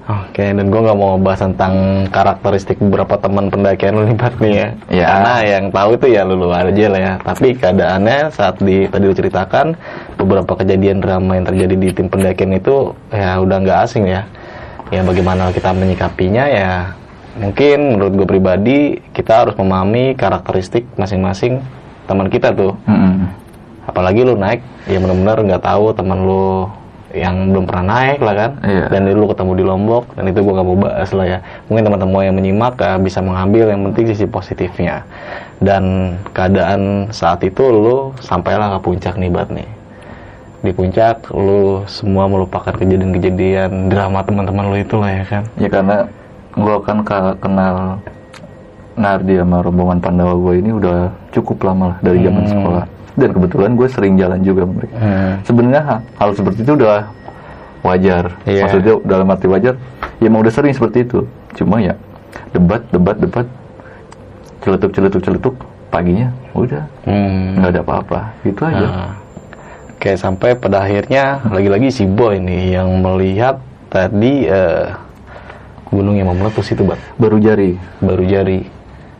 Oke, dan gue nggak mau bahas tentang karakteristik beberapa teman pendakian lu nih, Bat, nih ya.
Ya.
Karena yang tahu itu ya lu aja lah ya. Tapi keadaannya saat di tadi diceritakan beberapa kejadian drama yang terjadi di tim pendakian itu ya udah nggak asing ya. Ya bagaimana kita menyikapinya ya mungkin menurut gue pribadi kita harus memahami karakteristik masing-masing teman kita tuh.
Mm-mm.
Apalagi lu naik ya benar-benar nggak tahu teman lu yang belum pernah naik lah kan
Iya.
dan lu ketemu di Lombok dan itu gua nggak mau bahas lah ya mungkin teman-teman yang menyimak eh, bisa mengambil yang penting sisi positifnya dan keadaan saat itu lu sampailah ke puncak nih bat nih di puncak lu semua melupakan kejadian-kejadian drama teman-teman lu itu lah ya kan
Ya karena gue kan ka- kenal Nardi sama rombongan Pandawa gue ini udah cukup lama lah dari zaman
Hmm.
sekolah. Dan kebetulan gue sering jalan juga mereka.
Hmm.
Sebenarnya ha- hal seperti itu udah wajar.
Iya.
Maksudnya dalam arti wajar, ya emang udah sering seperti itu. Cuma ya debat, debat, debat, celetuk, celetuk, celetuk, paginya udah
Hmm.
nggak ada apa-apa. Gitu aja.
Nah, Oke sampai pada akhirnya lagi-lagi si boy nih yang melihat tadi eh, gunung yang mau meletus itu bat
Baru jari.
baru jari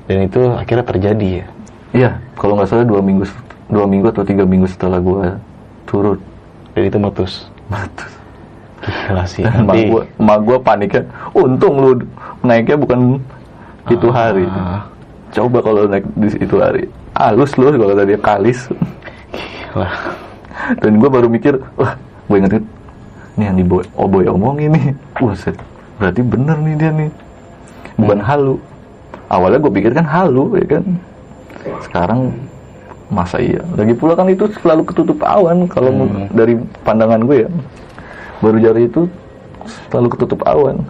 dan itu akhirnya terjadi ya
Iya, kalau nggak salah dua minggu, dua minggu atau tiga minggu setelah gue turun.
dan itu meletus.
Meletus.
gila sih
mak gue mak gue paniknya untung lu naiknya bukan itu hari.
Ah.
coba kalau naik di itu hari. Halus lu kalau tadi kalis.
Gila.
dan gue baru mikir wah gue inget ini yang di boy, oh boy omongin nih wah set, berarti bener nih dia nih. Bukan halu. Awalnya gue pikir kan halu ya kan? Sekarang masa iya? Lagi pula kan itu selalu ketutup awan. Kalau mu- dari pandangan gue ya baru jari itu selalu ketutup awan.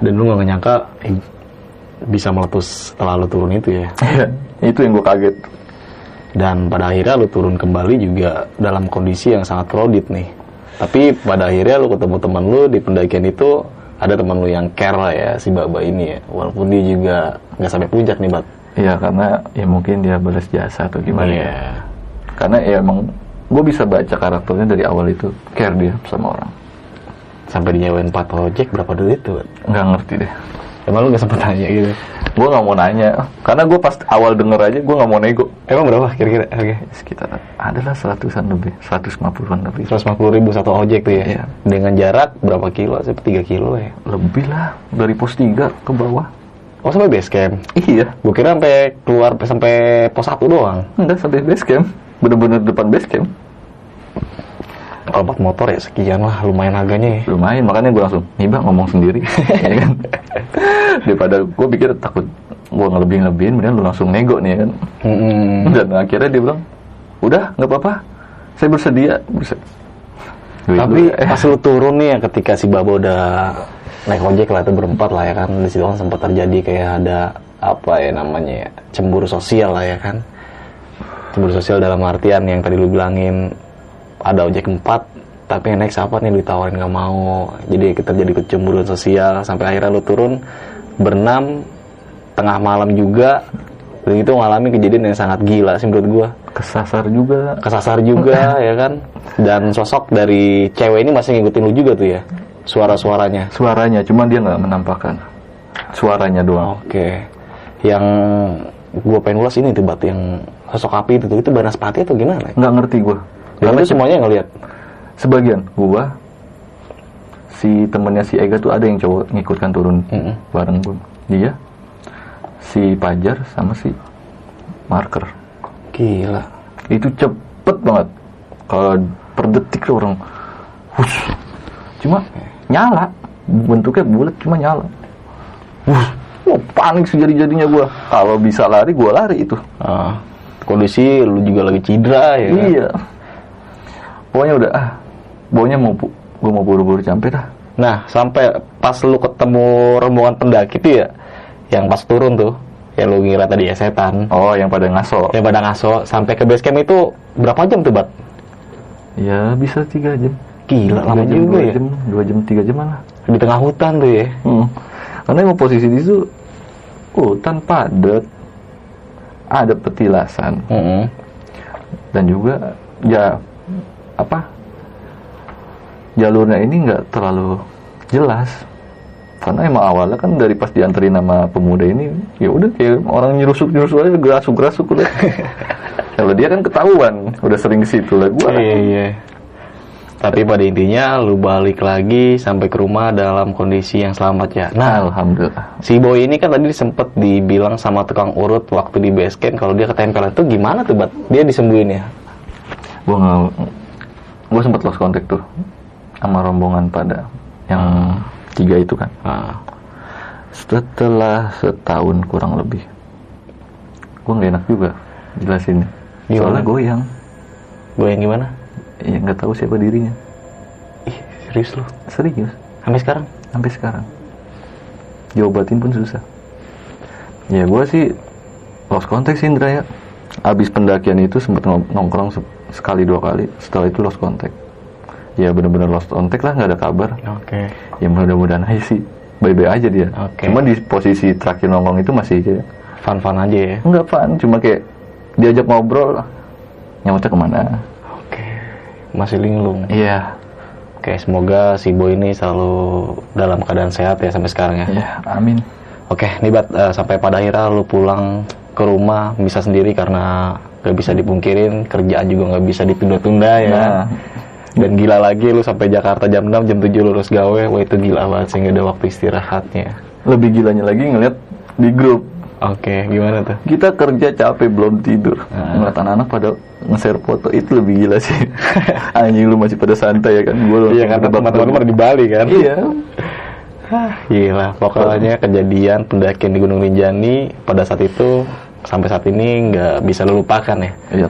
Dan lu gak nyangka eh, bisa meletus setelah lu turun itu ya?
Iya, itu yang gue kaget.
Dan pada akhirnya lu turun kembali juga dalam kondisi yang sangat kredit nih. Tapi pada akhirnya lu ketemu teman lu di pendakian itu ada teman lu yang care lah ya si Baba ini ya. Walaupun dia juga nggak sampai puncak nih Bat
Iya karena ya mungkin dia balas jasa atau gimana
Iya.
ya. Karena ya emang gue bisa baca karakternya dari awal itu care dia sama orang.
sampai dinyewain 4 ojek berapa duit tuh?
Nggak ngerti deh.
emang lu nggak sempet tanya gitu
Gue nggak mau nanya karena gue pas awal denger aja gue nggak mau nego.
emang berapa kira-kira harga
Sekitar adalah seratusan lebih, 150-an lebih.
150 ribu satu ojek tuh ya
Iya.
dengan jarak berapa kilo sih 3 kilo ya
Lebih lah dari pos 3 ke bawah.
Oh sampai base camp
Iya,
gue kira sampai keluar sampai pos 1 doang
enggak sampai base camp. Bener-bener depan base camp.
kalau buat motor ya sekian lah lumayan harganya ya
Lumayan, makanya gue langsung, nih bang ngomong sendiri. ya kan? Daripada gue pikir takut gue ngelebih-ngelebihin, mendingan lu langsung nego nih ya kan.
Mm-mm.
Dan akhirnya dia bilang, udah nggak apa-apa, saya bersedia. Bisa. Duit
Tapi pas lu turun nih ya ketika si Babo udah naik ojek lah itu berempat lah ya kan. Di situ kan sempat terjadi kayak ada apa ya namanya ya cemburu sosial lah ya kan. Cemburu sosial dalam artian yang tadi lu bilangin ada ojek empat tapi yang naik siapa nih ditawarin nggak mau. Jadi kita jadi kecemburuan sosial sampai akhirnya lu turun berenam tengah malam juga. Dan itu mengalami kejadian yang sangat gila sih menurut gua.
Kesasar juga.
kesasar juga ya kan. Dan sosok dari cewek ini masih ngikutin lu juga tuh ya suara-suaranya
Suaranya, cuman dia nggak menampakkan. Suaranya doang.
oke yang gua pengen ulas ini tuh bat yang sosok api itu tuh itu Banaspati atau gimana
Nggak ngerti gua.
dan
Karena
itu semuanya ngelihat
sebagian gua si temennya si Ega tuh ada yang cowok ngikutkan turun
Mm-mm.
bareng gua. Dia si Pajar sama si Marker.
gila
Itu cepet banget. Kalau per detik tuh orang hush. Cuma nyala. Bentuknya bulat cuma nyala. Wuh, wah, panik sejadi-jadinya gua. Kalau bisa lari gua lari itu.
Ah, kondisi lu juga lagi cedera ya kan?
Iya. Pokoknya udah ah, pokoknya mau gua mau buru-buru sampai dah.
Nah, sampai pas lu ketemu rombongan pendaki itu ya, yang pas turun tuh, yang lu ngira tadi ya setan,
Oh, yang pada ngaso.
yang pada ngaso, sampai ke base camp itu berapa jam tuh, Bat?
Ya bisa tiga jam.
Gila, lama
jam,
juga
dua
ya.
jam, dua jam, tiga jam lah.
Di tengah hutan tuh ya.
Hmm. Karena emang posisi di situ hutan padat, ada petilasan
Mm-mm.
dan juga ya apa jalurnya ini nggak terlalu jelas karena emang awalnya kan dari pas dianterin nama pemuda ini ya udah kayak orang nyerusuk nyerusuk aja gerasuk gerasuk udah kalau dia kan ketahuan udah sering ke situ lah gua
Iya, iya. Tapi pada intinya lu balik lagi sampai ke rumah dalam kondisi yang selamat ya. Nah,
alhamdulillah
si boy ini kan tadi sempet dibilang sama tukang urut waktu di base camp kalau dia ketempelan itu gimana tuh, Bat? Dia disembuhin ya?
gua nggak gua sempet lost contact tuh sama rombongan pada yang tiga itu kan
Ah.
setelah setahun kurang lebih gua nggak enak juga jelasinnya
Gimana?
soalnya goyang
Goyang gimana?
Ya nggak tahu siapa dirinya
Ih, serius lu?
serius
Sampai sekarang?
sampai sekarang diobatin pun susah ya gua sih lost contact sih Indra ya abis pendakian itu sempat nongkrong se- sekali dua kali setelah itu lost contact ya bener-bener lost contact lah nggak ada kabar
Oke.
ya mudah-mudahan aja sih bye-bye aja dia
Oke.
cuma di posisi terakhir nongkrong itu masih kayak
Fun-fun aja ya?
enggak fun cuma kayak diajak ngobrol nyamutnya ke
mana. Masih linglung.
iya
Oke, semoga si boy ini selalu dalam keadaan sehat ya sampai sekarang ya.
ya amin
Oke, nih Bat, eh, sampai pada akhirnya lu pulang ke rumah bisa sendiri karena gak bisa dipungkirin kerjaan juga nggak bisa ditunda-tunda ya.
Nah.
Dan gila lagi lu sampai Jakarta jam 6, jam 7 lulus gawe, wah itu gila banget sih nggak ada waktu istirahatnya.
lebih gilanya lagi ngeliat di grup
Oke, gimana tuh?
kita kerja capek belum tidur. Ngeliat anak-anak pada nge-share foto itu lebih gila sih. Anjing lu masih pada santai ya kan? Gue
Iya kan teman-teman pada di Bali kan?
iya.
Gila, pokoknya kejadian pendakian di Gunung Rinjani pada saat itu sampai saat ini nggak bisa lu lupakan ya.
iya.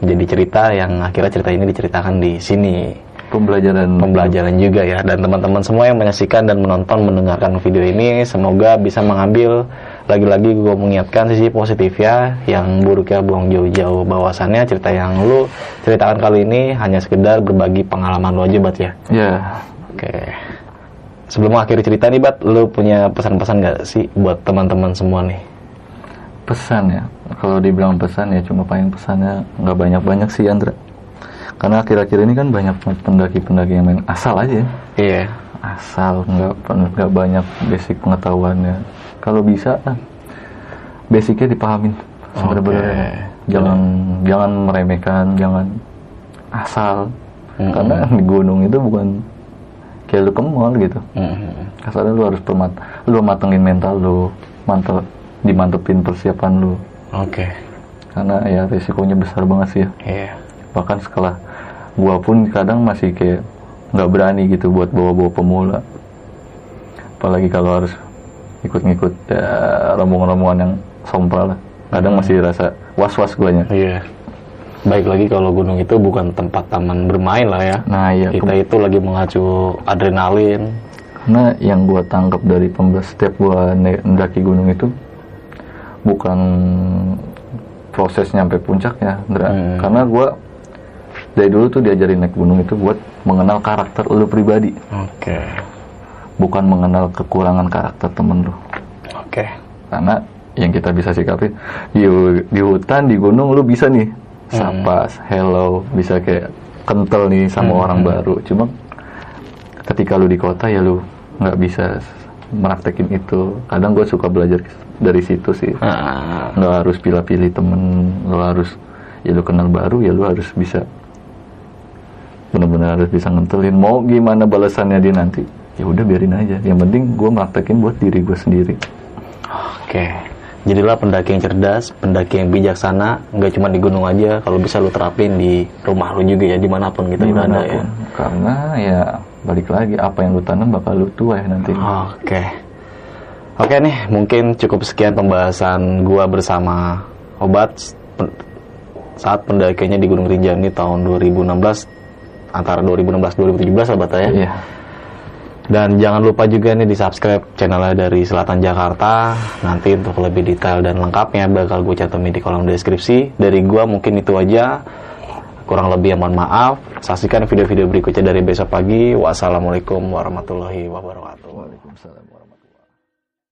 Jadi cerita yang akhirnya cerita ini diceritakan di sini.
pembelajaran.
Pembelajaran juga ya. Dan teman-teman semua yang menyaksikan dan menonton mendengarkan video ini semoga bisa mengambil lagi-lagi gue mengingatkan sisi positif ya yang buruknya buang jauh-jauh bahwasannya cerita yang lu ceritakan kali ini hanya sekedar berbagi pengalaman lu aja bat ya
ya
Oke. Sebelum akhiri cerita nih, Bat, lu punya pesan-pesan nggak sih buat teman-teman semua nih?
pesan ya kalau dibilang pesan ya cuma paling pesannya nggak banyak-banyak sih Andra karena akhir-akhir ini kan banyak pendaki-pendaki yang main asal aja ya.
Iya.
asal nggak nggak banyak basic pengetahuannya kalau bisa ah, basicnya dipahamin sebenarnya jangan jangan meremehkan jangan asal
Mm-mm.
karena di gunung itu bukan kayak lu ke mall gitu
Mhm.
kasarnya lu harus permat lu matengin mental lu mantap dimantepin persiapan lu
Oke.
karena ya risikonya besar banget sih ya
Iya.
bahkan setelah gua pun kadang masih kayak nggak berani gitu buat bawa-bawa pemula apalagi kalau harus ikut-ngikut ya, rombongan-rombongan yang sompral lah kadang masih rasa was-was guanya
Iya. Baik lagi kalau gunung itu bukan tempat taman bermain lah ya.
nah ya
Kita itu lagi mengacu adrenalin.
karena yang gua tangkap dari pembes setiap gua mendaki gunung itu bukan proses nyampe puncaknya Ndra.
Hmm.
karena gue dari dulu tuh diajarin naik gunung itu buat mengenal karakter lu pribadi
Oke.
Bukan mengenal kekurangan karakter temen lu.
Oke.
karena yang kita bisa sikapi di, di hutan di gunung lu bisa nih. Sapa hello bisa kayak kental nih sama orang baru. Cuma ketika lu di kota ya lu nggak bisa meraktekin itu. Kadang gue suka belajar dari situ sih.
Nah,
nggak harus pilih-pilih temen lu harus ya lu kenal baru ya lu harus bisa benar-benar harus bisa ngentelin. Mau gimana balasannya dia nanti ya udah biarin aja yang penting gue meraktekin buat diri gue sendiri
Oke. Jadilah pendaki yang cerdas, pendaki yang bijaksana, nggak cuma di gunung aja, kalau bisa lu terapin di rumah lu juga ya, di mana pun kita berada ya.
di mana pun karena ya balik lagi apa yang lu tanam bakal lu tuai nanti
Oke. Oke nih, mungkin cukup sekian pembahasan gua bersama Obat saat pendakiannya di Gunung Rinjani tahun 2016 antara 2016 2017 Obat ya.
iya
Dan jangan lupa juga nih di subscribe channelnya dari Selatan Jakarta. Nanti untuk lebih detail dan lengkapnya bakal gue cantumin di kolom deskripsi. Dari gua mungkin itu aja. Kurang lebih mohon maaf. Saksikan video-video berikutnya dari besok pagi. Wassalamualaikum warahmatullahi wabarakatuh.
Waalaikumsalam